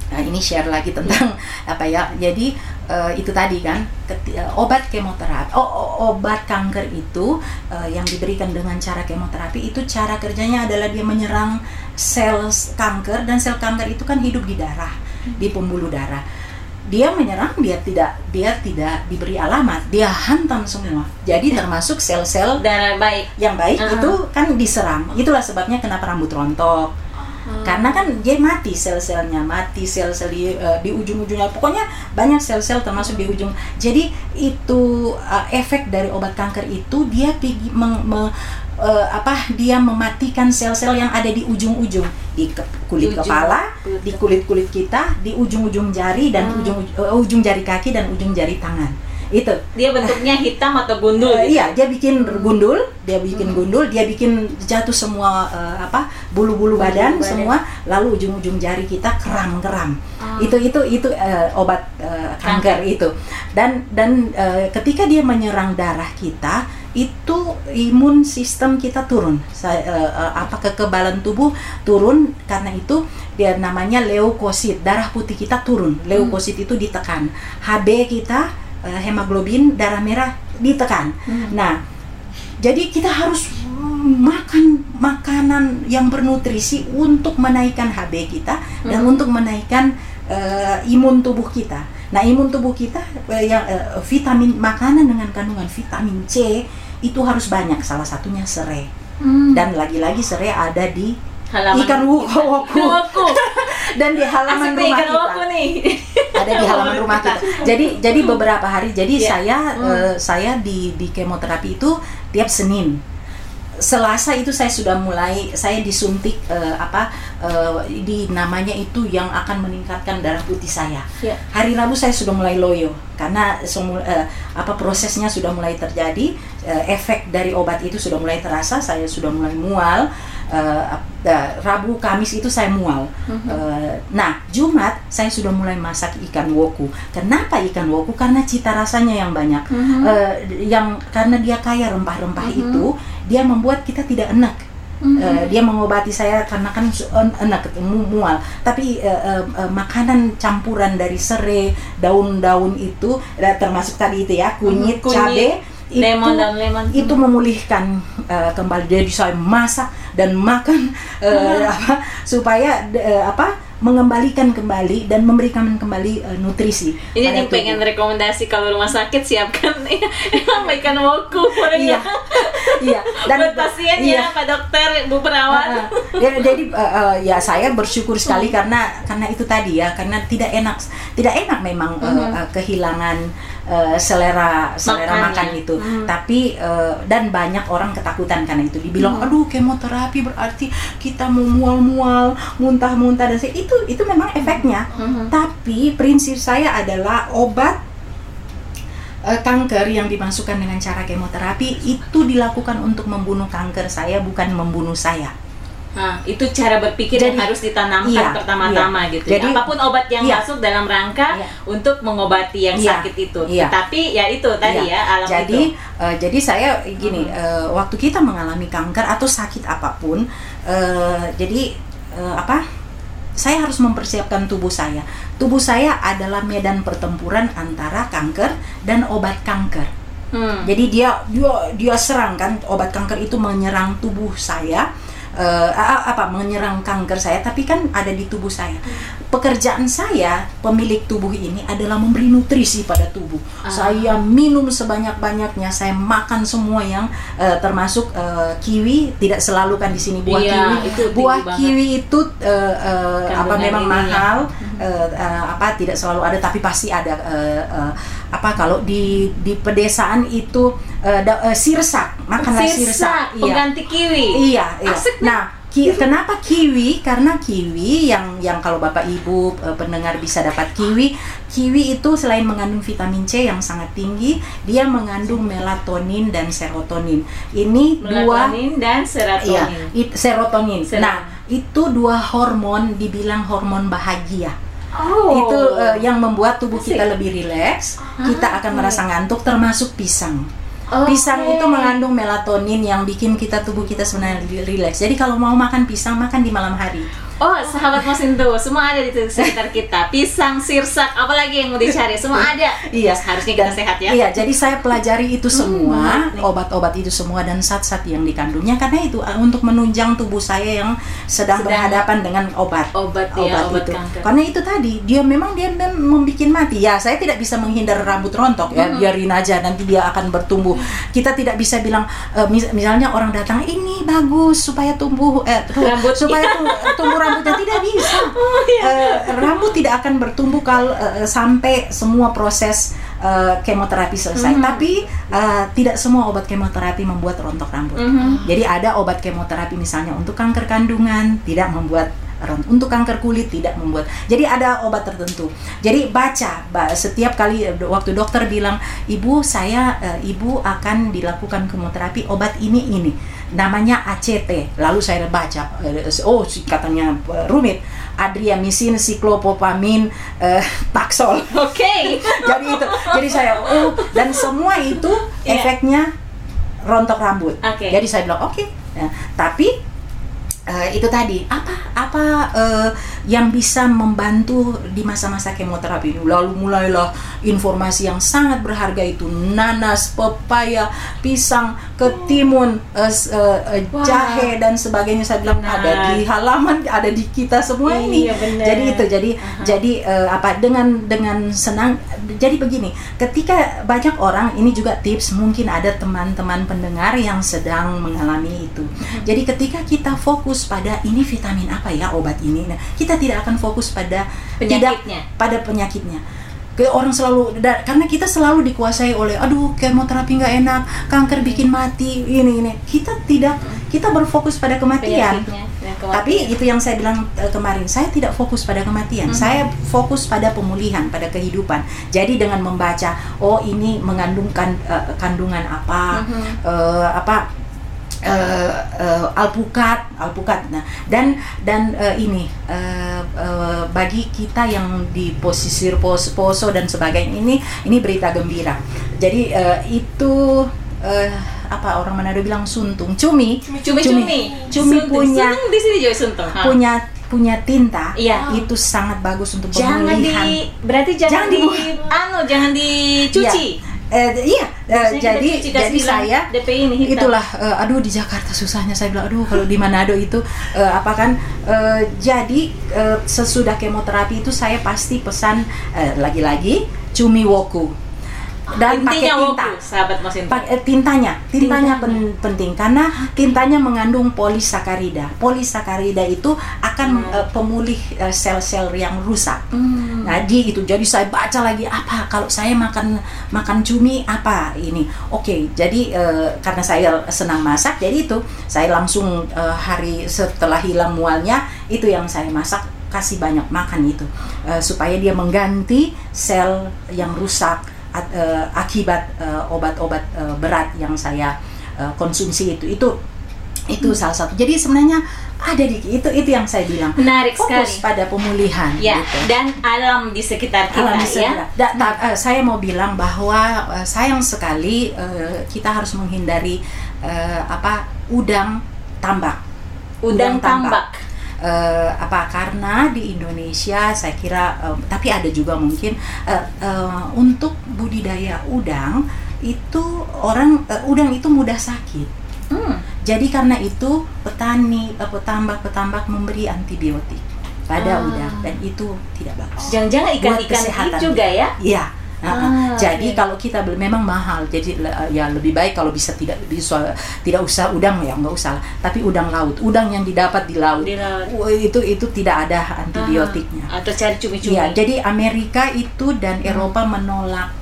Nah, ini share lagi tentang apa ya. Jadi uh, itu tadi kan uh, obat kemoterapi, oh, oh, obat kanker itu uh, yang diberikan dengan cara kemoterapi itu cara kerjanya adalah dia menyerang sel kanker dan sel kanker itu kan hidup di darah, di pembuluh darah. Dia menyerang, dia tidak dia tidak diberi alamat, dia hantam semua. Jadi termasuk sel-sel darah baik yang baik uh -huh. itu kan diserang. Itulah sebabnya kenapa rambut rontok Hmm. Karena kan dia mati sel-selnya, mati sel-sel di, uh, di ujung-ujungnya. Pokoknya banyak sel-sel termasuk di ujung. Jadi itu uh, efek dari obat kanker itu dia pergi meng, me, uh, apa dia mematikan sel-sel yang ada di ujung-ujung di ke, kulit ujung, kepala, kulit di kulit-kulit kita, di ujung-ujung jari dan hmm. ujung uh, ujung jari kaki dan ujung jari tangan itu dia bentuknya hitam atau gundul uh, gitu? iya dia bikin gundul dia bikin hmm. gundul dia bikin jatuh semua uh, apa bulu-bulu badan, badan semua lalu ujung-ujung jari kita keram-keram oh. itu itu itu uh, obat uh, kanker, kanker itu dan dan uh, ketika dia menyerang darah kita itu imun sistem kita turun Saya, uh, uh, apa kekebalan tubuh turun karena itu dia namanya leukosit darah putih kita turun leukosit hmm. itu ditekan HB kita uh, hemoglobin darah merah ditekan. Hmm. Nah, jadi kita harus makan makanan yang bernutrisi untuk menaikkan HB kita hmm. dan untuk menaikkan uh, imun tubuh kita. Nah, imun tubuh kita uh, yang uh, vitamin makanan dengan kandungan vitamin C itu harus banyak. Salah satunya serai. Hmm. Dan lagi-lagi serai ada di halaman ikan woku [LAUGHS] dan di halaman Asik rumah kita nih. Ada di halaman rumah kita jadi jadi beberapa hari jadi yeah. saya hmm. uh, saya di di kemoterapi itu tiap Senin. Selasa itu saya sudah mulai saya disuntik eh, apa eh, di namanya itu yang akan meningkatkan darah putih saya. Ya. Hari Rabu saya sudah mulai loyo karena semula eh, apa prosesnya sudah mulai terjadi, eh, efek dari obat itu sudah mulai terasa, saya sudah mulai mual. Eh, eh, Rabu Kamis itu saya mual. Eh, nah Jumat saya sudah mulai masak ikan woku. Kenapa ikan woku? Karena cita rasanya yang banyak. Eh, yang karena dia kaya rempah-rempah itu, dia membuat kita tidak enak. Eh, dia mengobati saya karena kan enak mu- mual tapi eh, eh, eh, makanan campuran dari serai daun-daun itu termasuk tadi itu ya kunyit, Mhm, kunyit, cabe itu lemon dan lemon. itu memulihkan eh, kembali jadi saya masak dan makan eh, [LAUGHS] apa supaya eh, apa mengembalikan kembali dan memberikan kembali eh, nutrisi Ini yang tubuh. pengen rekomendasi kalau rumah sakit siapkan. [LAUGHS] Ikan woku iya. [LAUGHS] iya. Buat pasiennya iya. Pak Dokter Bu Perawat. Uh, uh, ya, jadi uh, uh, ya saya bersyukur sekali karena karena itu tadi ya karena tidak enak tidak enak memang uh, uh, kehilangan uh, selera selera Makannya. makan itu Mhm. tapi uh, dan banyak orang ketakutan karena itu dibilang aduh kemoterapi berarti kita mau mual-mual muntah-muntah dan se- itu itu memang efeknya Mhm. tapi prinsip saya adalah obat eh, kanker yang dimasukkan dengan cara kemoterapi itu dilakukan untuk membunuh kanker saya bukan membunuh saya. Nah, itu cara berpikir Jadi, yang harus ditanamkan iya, pertama-tama iya. gitu. ya. Jadi, Apa pun obat yang iya. masuk dalam rangka Iya. untuk mengobati yang Iya, sakit itu. iya. Tapi ya itu tadi Iya. ya alam jadi itu. eh, jadi saya gini eh, waktu kita mengalami kanker atau sakit apa pun eh, jadi eh, apa saya harus mempersiapkan tubuh saya tubuh saya adalah medan pertempuran antara kanker dan obat kanker Hmm. jadi dia dia dia serang kan obat kanker itu menyerang tubuh saya a- apa menyerang kanker saya tapi kan ada di tubuh saya pekerjaan saya pemilik tubuh ini adalah memberi nutrisi pada tubuh Ah. saya minum sebanyak banyaknya saya makan semua yang eh, termasuk eh, kiwi tidak selalu kan di sini buah Iya, kiwi itu buah banget. kiwi itu eh, eh, apa memang ininya. mahal eh, eh, apa tidak selalu ada tapi pasti ada eh, eh, apa kalau di di pedesaan itu eh, da- eh, sirsak makanlah sirsak, iya pengganti kiwi. iya iya Asik nah ki- kenapa kiwi karena kiwi yang yang kalau bapak ibu eh, pendengar bisa dapat kiwi kiwi itu selain mengandung vitamin C yang sangat tinggi dia mengandung melatonin dan serotonin ini dua Melatonin dan serotonin. Iya, it- serotonin. Serotonin. Nah, itu dua hormon dibilang hormon bahagia. Oh. Itu eh, yang membuat tubuh Asik. kita lebih rileks, kita akan merasa ngantuk termasuk pisang. Oke. Pisang itu mengandung melatonin yang bikin kita tubuh kita sebenarnya rileks. Jadi kalau mau makan pisang makan di malam hari. Oh, sahabat Mosinto, semua ada di sekitar kita. Pisang, sirsak, apalagi yang mau dicari, semua ada. Iya, harusnya kita Dan- sehat ya. Iya, jadi saya pelajari itu semua, nih. obat-obat itu semua dan zat-zat yang dikandungnya karena itu eh, untuk menunjang tubuh saya yang sedang, Sedang- berhadapan dengan obat. Obat ya, obat itu. kanker. Karena itu tadi dia memang dia mem- membuat mati. Ya, saya tidak bisa menghindar rambut rontok ya, Hmm. biarin aja nanti dia akan bertumbuh. Kita tidak bisa bilang eh, mis- misalnya orang datang ini bagus supaya tumbuh eh Rambut. supaya tu- tumbuh rambutnya tidak bisa. [LAUGHS] Oh, iya. Eh, rambut tidak akan bertumbuh kalau eh, sampai semua proses eh, kemoterapi selesai. Mhm. Tapi eh, tidak semua obat kemoterapi membuat rontok rambut. Mhm. Jadi ada obat kemoterapi misalnya untuk kanker kandungan tidak membuat untuk kanker kulit tidak membuat. Jadi ada obat tertentu. Jadi baca ba- setiap kali waktu dokter bilang, "Ibu, saya ibu akan dilakukan kemoterapi obat ini ini." Namanya ACT. Lalu saya baca, eh, oh katanya eh, rumit. Adriamycin, siklopopamin, eh, [LAUGHS] taksol Oke. [LAUGHS] jadi itu jadi saya oh dan semua itu Iya. efeknya rontok rambut Oke. jadi saya bilang oke Ya, tapi eh, itu tadi apa apa eh, yang bisa membantu di masa-masa kemoterapi ini lalu mulailah informasi yang sangat berharga itu nanas pepaya pisang ketimun eh, s- eh, eh, Wah. jahe dan sebagainya saya bilang Benar. ada di halaman ada di kita semua ini Iya, benar. jadi itu jadi Aha. jadi eh, apa dengan dengan senang jadi begini ketika banyak orang ini juga tips mungkin ada teman-teman pendengar yang sedang mengalami itu jadi ketika kita fokus pada ini vitamin apa ya obat ini nah, kita tidak akan fokus pada tidak Penyakitnya. pada penyakitnya orang selalu karena kita selalu dikuasai oleh aduh kemoterapi nggak enak kanker bikin mati ini ini kita tidak kita berfokus pada kematian kematian. tapi itu yang saya bilang eh, kemarin saya tidak fokus pada kematian Mhm. saya fokus pada pemulihan pada kehidupan jadi dengan membaca oh ini mengandungkan eh, kandungan apa Mhm. eh, apa eh, eh, alpukat alpukat nah dan dan eh, ini eh, eh, bagi kita yang di posisi pos, poso dan sebagainya ini ini berita gembira jadi eh, itu eh, apa orang Manado bilang suntung cumi Cumi-cumi. cumi Suntung. punya Suntung di sini juga suntung. Ha. punya punya tinta Iya. itu sangat bagus untuk Jangan pemulihan di berarti jangan, Jangan di dibuang. anu jangan dicuci. Eh, iya, eh, jadi jadi saya DP ini hitam. itulah eh, aduh di Jakarta susahnya. Saya bilang aduh kalau di Manado itu eh, apa kan? Eh, jadi eh, sesudah kemoterapi itu saya pasti pesan eh, lagi-lagi cumi woku dan pakai tinta woku, sahabat Mas Indra. Pak- eh, tintanya, tintanya pen- penting karena tintanya mengandung polisakarida. Polisakarida itu akan Hmm. eh, pemulih eh, sel-sel yang rusak. Hmm. Nah, di itu jadi saya baca lagi apa kalau saya makan makan cumi apa ini. Oke, jadi eh, karena saya senang masak jadi itu saya langsung eh, hari setelah hilang mualnya itu yang saya masak kasih banyak makan itu Eh, supaya dia mengganti sel yang rusak at- eh, akibat eh, obat-obat eh, berat yang saya eh, konsumsi itu itu itu salah satu. Jadi sebenarnya ada di itu itu yang saya bilang Menarik fokus sekali. pada pemulihan Ya, gitu. dan alam di sekitar kita Alam ya. sebelah. Da- ta- eh, saya mau bilang bahwa eh, sayang sekali eh, kita harus menghindari eh, apa udang tambak. Udang tambak. Eh, apa karena di Indonesia saya kira eh, tapi ada juga mungkin eh, eh, untuk budidaya udang itu orang eh, udang itu mudah sakit. Hmm. Jadi karena itu petani eh, petambak-petambak memberi antibiotik pada Ah. udang dan itu tidak bagus. Jangan-jangan ikan-ikan kesehatan. juga ya? Iya. Nah, Ah, jadi oke. kalau kita memang mahal, jadi le- ya lebih baik kalau bisa tidak bisa tidak usah udang ya nggak usah, tapi udang laut, udang yang didapat di laut, Di laut. Itu itu tidak ada antibiotiknya. Ah, Atau cari cumi-cumi. Iya, jadi Amerika itu dan Eropa menolak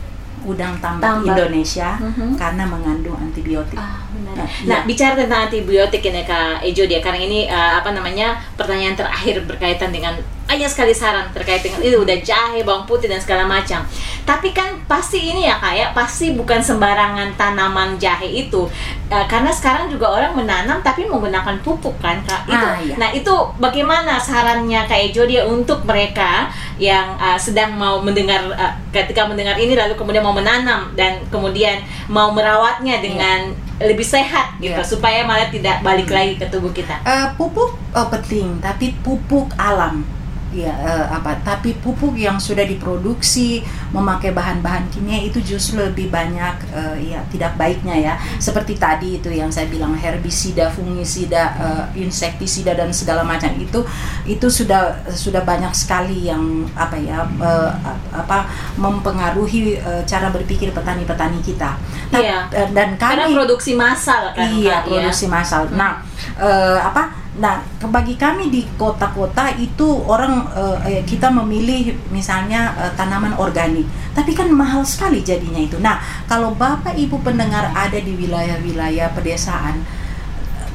udang tambak, Tambak. Indonesia Mhm. karena mengandung antibiotik. Ah. Nah, Nah, iya. bicara tentang antibiotik ini Kak Ejo dia karena ini eh, apa namanya pertanyaan terakhir berkaitan dengan banyak sekali saran terkait dengan itu udah jahe, bawang putih dan segala macam. Tapi kan pasti ini ya kayak pasti bukan sembarangan tanaman jahe itu Eh, karena sekarang juga orang menanam tapi menggunakan pupuk kan Kak. Itu. Ah, iya. Nah, itu bagaimana sarannya Kak Ejo dia untuk mereka yang eh, sedang mau mendengar eh, ketika mendengar ini lalu kemudian mau menanam dan kemudian mau merawatnya dengan lebih sehat gitu Iya. supaya malah tidak balik lagi ke tubuh kita. Eh, pupuk oh, penting, tapi pupuk alam. Ya, eh, apa? Tapi pupuk yang sudah diproduksi memakai bahan-bahan kimia itu justru lebih banyak eh, ya tidak baiknya ya. Seperti tadi itu yang saya bilang herbisida, fungisida, eh, insektisida dan segala macam itu itu sudah sudah banyak sekali yang apa ya eh, apa mempengaruhi eh, cara berpikir petani-petani kita. Ta- Iya. dan Karena kami produksi massal kan iya ya. produksi massal nah eh, apa? Nah bagi kami di kota-kota itu orang eh, kita memilih misalnya eh, tanaman organik. Tapi kan mahal sekali jadinya itu. Nah kalau bapak ibu pendengar ada di wilayah-wilayah pedesaan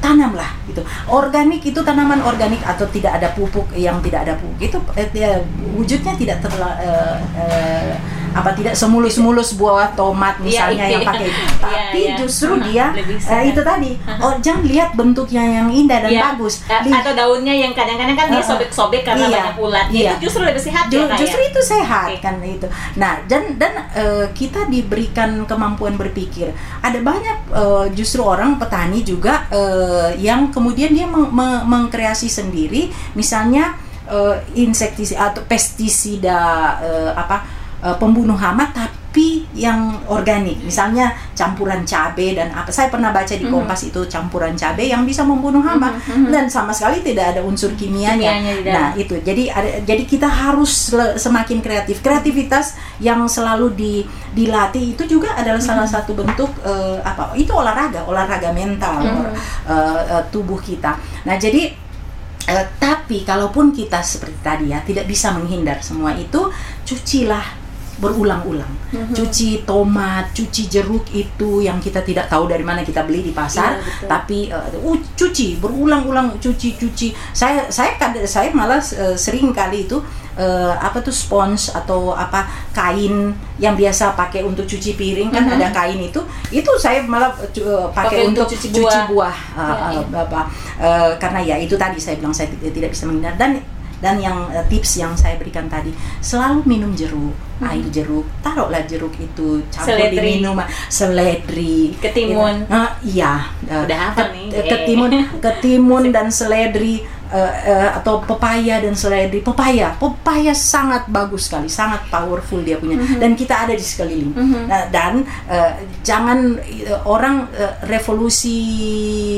tanamlah gitu. Organik itu tanaman organik atau tidak ada pupuk yang tidak ada pupuk itu eh, wujudnya tidak terla, eh, eh, apa tidak semulus-mulus buah tomat misalnya Iya, yang iya. pakai itu. Iya, tapi iya. justru Aha, dia sehat. itu tadi oh jangan lihat bentuknya yang indah dan Iya. bagus Li- atau daunnya yang kadang-kadang kan dia sobek-sobek karena Iya. banyak ulatnya Iya. itu justru lebih sehat Ju- ya justru ya? itu sehat Oke. kan itu. Nah dan dan eh, kita diberikan kemampuan berpikir. Ada banyak eh, justru orang petani juga eh, yang kemudian dia meng- me- mengkreasi sendiri, misalnya eh, insektisida atau pestisida eh, apa eh, pembunuh hama tapi yang organik. Misalnya campuran cabai dan apa. Saya pernah baca di Mhm. Kompas itu campuran cabai yang bisa membunuh hama Mhm, mhm. dan sama sekali tidak ada unsur kimianya. Kimianya. Nah, itu jadi ada, jadi kita harus semakin kreatif kreativitas yang selalu di, dilatih itu juga adalah salah satu bentuk eh, apa itu olahraga olahraga mental Mhm. eh, eh, tubuh kita nah jadi eh, tapi kalaupun kita seperti tadi ya tidak bisa menghindar semua itu cucilah berulang-ulang. Mhm. Cuci tomat, cuci jeruk itu yang kita tidak tahu dari mana kita beli di pasar, Iya, betul. tapi uh, uh, cuci berulang-ulang cuci cuci. Saya saya kad- saya malah uh, sering kali itu uh, apa tuh spons atau apa kain yang biasa pakai untuk cuci piring kan Mhm. ada kain itu itu saya malah uh, uh, Pakai pakai untuk untuk cuci cuci buah. buah, uh, Ya, uh, ya. Bapak. Uh, karena ya itu tadi saya bilang saya tidak tidak bisa menghindar dan dan yang uh, tips yang saya berikan tadi selalu minum jeruk air jeruk. Taruhlah jeruk itu campur Hmm. Diminum seledri. Ketimun. Uh, iya. Uh, Udah hafal ket- nih. ketimun [LAUGHS] ketimun dan seledri uh, uh, atau pepaya dan seledri pepaya pepaya sangat bagus sekali sangat powerful dia punya Mhm. dan kita ada di sekeliling Nah, dan uh, jangan uh, orang uh, revolusi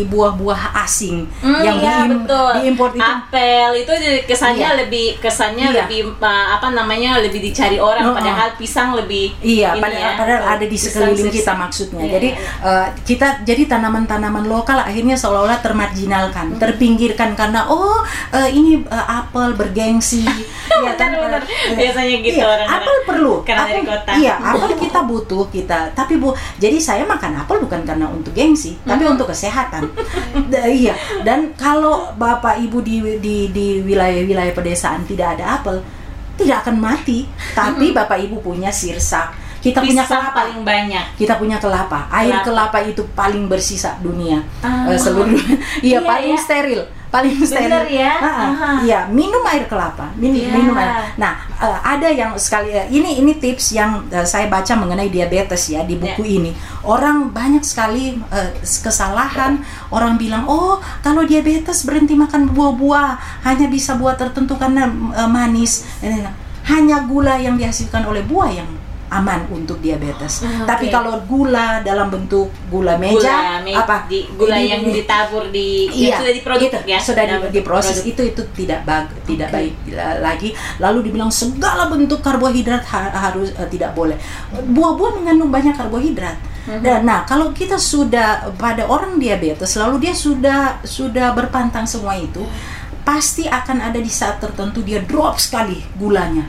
buah-buah asing Hmm, yang iya, diim- betul. diimpor itu apel itu jadi kesannya Iya. lebih kesannya Iya. lebih uh, apa namanya lebih dicari orang oh. padahal pisang lebih Iya, padahal, ya, padahal ada di sekeliling kita maksudnya. Iya, jadi eh, kita jadi tanaman-tanaman lokal akhirnya seolah-olah Hmm. termarginalkan, terpinggirkan karena oh eh, ini eh, apel bergengsi. [LAUGHS] Iya kan? Eh, Biasanya gitu iya, orang-orang. Apel perlu. Karena dari Apel- kota. Iya, apel kita butuh kita. Tapi Bu, jadi saya makan apel bukan karena untuk gengsi, tapi untuk kesehatan. Da- iya. Dan kalau Bapak Ibu di di di wilayah-wilayah pedesaan tidak ada apel, tidak akan mati. Tapi Bapak Ibu punya sirsa. Kita punya Hmm. pisang kelapa paling banyak kita punya kelapa. Air Kelapa. kelapa, itu paling bersisa dunia. Ah. Eh, seluruh [LAUGHS] iya, Iya, paling iya. steril, paling. Bener ya? Ah. Aha. Iya, minum air kelapa. Min- Iya. Minum air. Nah, eh, ada yang sekali eh, ini ini tips yang eh, saya baca mengenai diabetes ya di buku Ya. ini. Orang banyak sekali eh, kesalahan. Orang bilang, "Oh, kalau diabetes berhenti makan buah-buah, hanya bisa buah tertentu karena eh, manis." Ini, nah. Hanya gula yang dihasilkan oleh buah yang aman untuk diabetes. Ah, Tapi oke. kalau gula dalam bentuk gula meja gula me- apa di, gula Ini- yang ditabur di Iya, ya, sudah diproduk itu, ya sudah di- diproses produk. itu itu tidak bag, tidak baik la- lagi. Lalu dibilang segala bentuk karbohidrat ha- harus eh, tidak boleh. Buah-buah mengandung banyak karbohidrat. Mhm. Dan nah kalau kita sudah pada orang diabetes lalu dia sudah sudah berpantang semua itu pasti akan ada di saat tertentu dia drop sekali gulanya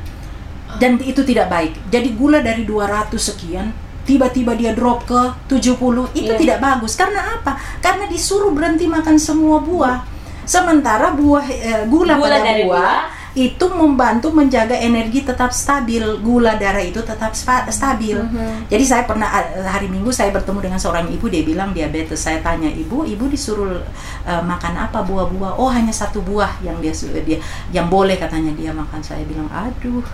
dan itu tidak baik. Jadi gula dari 200 sekian tiba-tiba dia drop ke 70 itu Iya. tidak bagus. Karena apa? Karena disuruh berhenti makan semua buah. Sementara buah eh, gula, Gula pada dari buah, buah. itu membantu menjaga energi tetap stabil, gula darah itu tetap stabil. Mhm. Jadi saya pernah eh, hari Minggu saya bertemu dengan seorang ibu dia bilang diabetes. Saya tanya ibu, ibu disuruh eh, makan apa buah-buah? Oh hanya satu buah yang dia dia yang boleh katanya dia makan. Saya bilang aduh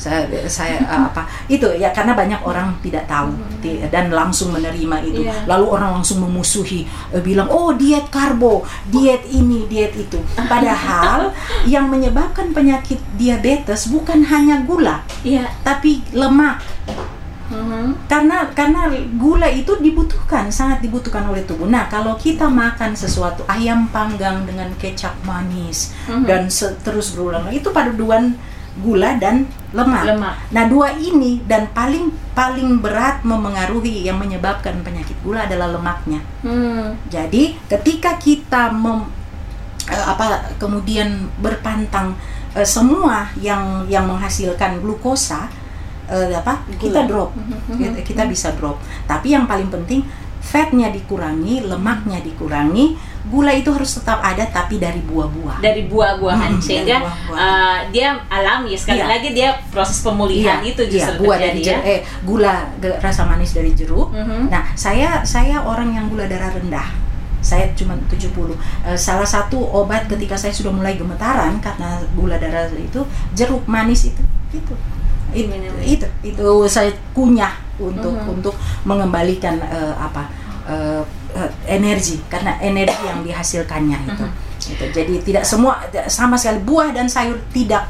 saya saya eh, apa itu ya karena banyak orang tidak tahu ti- dan langsung menerima itu Iya. lalu orang langsung memusuhi eh, bilang oh diet karbo diet ini diet itu [LAUGHS] padahal yang menyebabkan penyakit diabetes bukan hanya gula iya tapi lemak Mhm. karena karena gula itu dibutuhkan sangat dibutuhkan oleh tubuh. Nah kalau kita makan sesuatu ayam panggang dengan kecap manis Mhm. dan se- terus berulang itu paduan gula dan lemak. Lemak. Nah dua ini dan paling paling berat memengaruhi yang menyebabkan penyakit gula adalah lemaknya. Hmm. Jadi ketika kita mem- eh, apa kemudian berpantang eh, semua yang yang menghasilkan glukosa eh, apa kita Gula. drop Mhm. kita, kita bisa drop. Tapi yang paling penting fatnya dikurangi, lemaknya dikurangi, gula itu harus tetap ada tapi dari buah-buah. dari buah-buahan Hmm, sehingga dari buah-buahan. uh, dia alami sekali Iya. lagi dia proses pemulihan itu justru buah terjadi dari ya. eh gula rasa manis dari jeruk. Mhm. Nah, saya saya orang yang gula darah rendah. Saya cuma 70. Eh, salah satu obat ketika saya sudah mulai gemetaran karena gula darah itu jeruk manis itu. Itu. Itu, itu, itu saya kunyah untuk Mhm. untuk mengembalikan eh, apa eh, eh, energi karena energi yang dihasilkannya itu. Itu. Jadi tidak semua sama sekali buah dan sayur tidak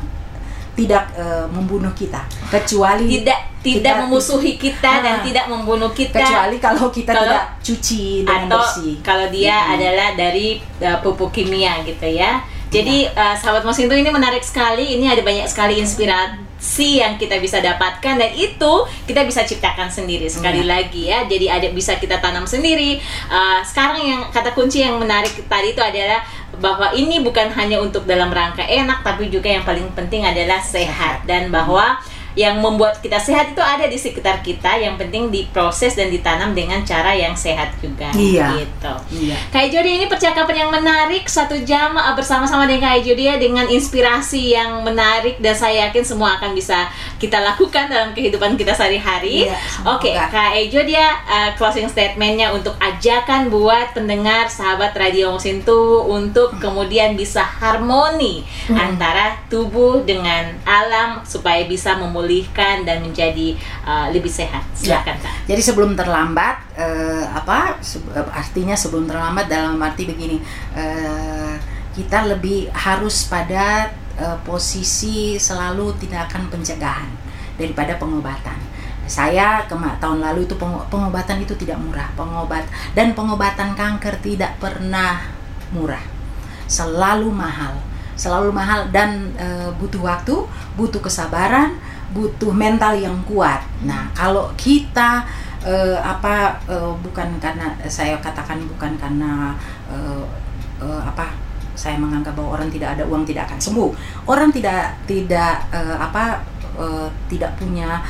tidak eh, membunuh kita kecuali tidak tidak kita- memusuhi kita dan Ah. tidak membunuh kita kecuali kalau kita Kalau- tidak cuci dengan atau bersih. kalau dia Mhm. adalah dari uh, pupuk kimia gitu ya. Jadi uh, sahabat Mosinto ini menarik sekali. Ini ada banyak sekali inspirasi yang kita bisa dapatkan dan itu kita bisa ciptakan sendiri sekali Iya. lagi ya. Jadi ada bisa kita tanam sendiri. Uh, sekarang yang kata kunci yang menarik tadi itu adalah bahwa ini bukan hanya untuk dalam rangka enak tapi juga yang paling penting adalah sehat dan bahwa yang membuat kita sehat itu ada di sekitar kita yang penting diproses dan ditanam dengan cara yang sehat juga Iya. gitu Iya. Kak Jody ini percakapan yang menarik satu jam uh, bersama-sama dengan Kak Jody ya dengan inspirasi yang menarik dan saya yakin semua akan bisa kita lakukan dalam kehidupan kita sehari-hari. Iya. Oke, Kak Ejo dia uh, closing statementnya untuk ajakan buat pendengar sahabat Radio Mosintu untuk kemudian bisa harmoni antara tubuh dengan alam supaya bisa memulihkan dan menjadi uh, lebih sehat. Silakan Kak. Jadi sebelum terlambat, eh, apa se- eh, artinya sebelum terlambat dalam arti begini, eh, kita lebih harus pada eh, posisi selalu tindakan pencegahan daripada pengobatan. Saya kema tahun lalu itu pengo- pengobatan itu tidak murah, pengobat dan pengobatan kanker tidak pernah murah, selalu mahal, selalu mahal dan eh, butuh waktu, butuh kesabaran, butuh mental yang kuat. Nah, kalau kita eh, apa eh, bukan karena saya katakan bukan karena eh, eh, apa saya menganggap bahwa orang tidak ada uang tidak akan sembuh. Orang tidak tidak eh, apa eh, tidak punya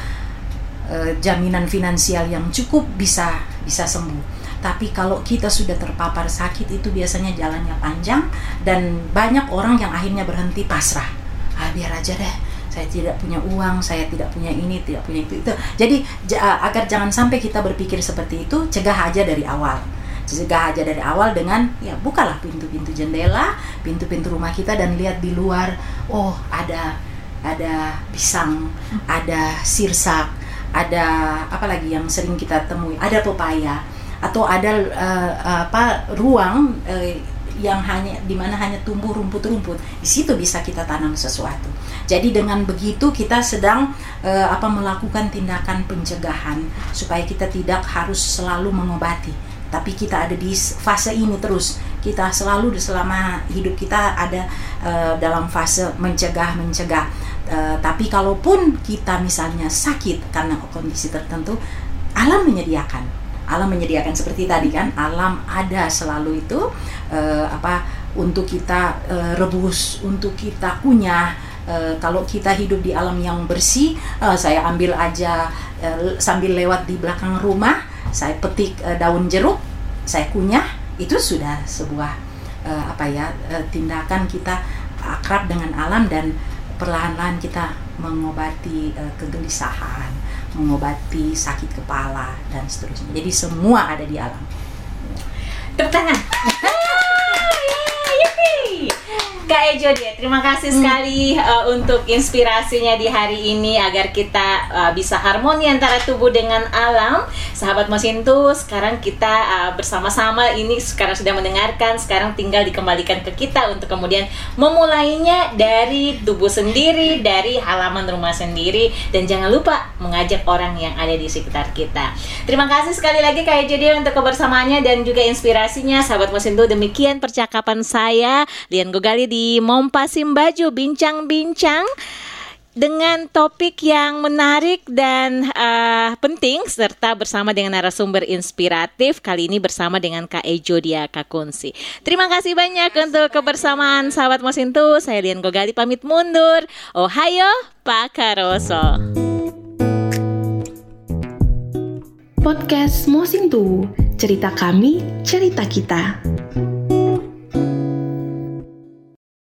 eh, jaminan finansial yang cukup bisa bisa sembuh. Tapi kalau kita sudah terpapar sakit itu biasanya jalannya panjang dan banyak orang yang akhirnya berhenti pasrah. Ah biar aja deh, saya tidak punya uang, saya tidak punya ini, tidak punya itu. itu. Jadi ja- agar jangan sampai kita berpikir seperti itu, cegah aja dari awal. Cegah aja dari awal dengan ya bukalah pintu-pintu jendela, pintu-pintu rumah kita dan lihat di luar, oh ada ada pisang, ada sirsak, ada apa lagi yang sering kita temui, ada pepaya atau ada eh, apa ruang eh, yang hanya di mana hanya tumbuh rumput-rumput. Di situ bisa kita tanam sesuatu. Jadi dengan begitu kita sedang eh, apa melakukan tindakan pencegahan supaya kita tidak harus selalu mengobati, tapi kita ada di fase ini terus. Kita selalu selama hidup kita ada eh, dalam fase mencegah mencegah. Eh, tapi kalaupun kita misalnya sakit karena kondisi tertentu, alam menyediakan alam menyediakan seperti tadi kan alam ada selalu itu eh, apa untuk kita eh, rebus untuk kita kunyah Eh, kalau kita hidup di alam yang bersih eh, saya ambil aja eh, sambil lewat di belakang rumah saya petik eh, daun jeruk saya kunyah itu sudah sebuah eh, apa ya eh, tindakan kita akrab dengan alam dan perlahan-lahan kita mengobati eh, kegelisahan mengobati sakit kepala dan seterusnya. Jadi semua ada di alam. Tepuk tangan. Yay! Kak Ejo dia, terima kasih sekali uh, untuk inspirasinya di hari ini agar kita uh, bisa harmoni antara tubuh dengan alam. Sahabat Mosintu, sekarang kita uh, bersama-sama ini sekarang sudah mendengarkan, sekarang tinggal dikembalikan ke kita untuk kemudian memulainya dari tubuh sendiri, dari halaman rumah sendiri dan jangan lupa mengajak orang yang ada di sekitar kita. Terima kasih sekali lagi Kak Ejo dia untuk kebersamaannya dan juga inspirasinya. Sahabat Mosintu, demikian percakapan saya Lian Gogali di Mompa Simbaju bincang-bincang dengan topik yang menarik dan eh, penting serta bersama dengan narasumber inspiratif kali ini bersama dengan Kak Ejo Dia Kakunsi. Terima kasih banyak untuk kebersamaan sahabat Mosintu. Saya Lian Gogali pamit mundur. Ohayo Pak Karoso. Podcast Mosintu, cerita kami, cerita kita.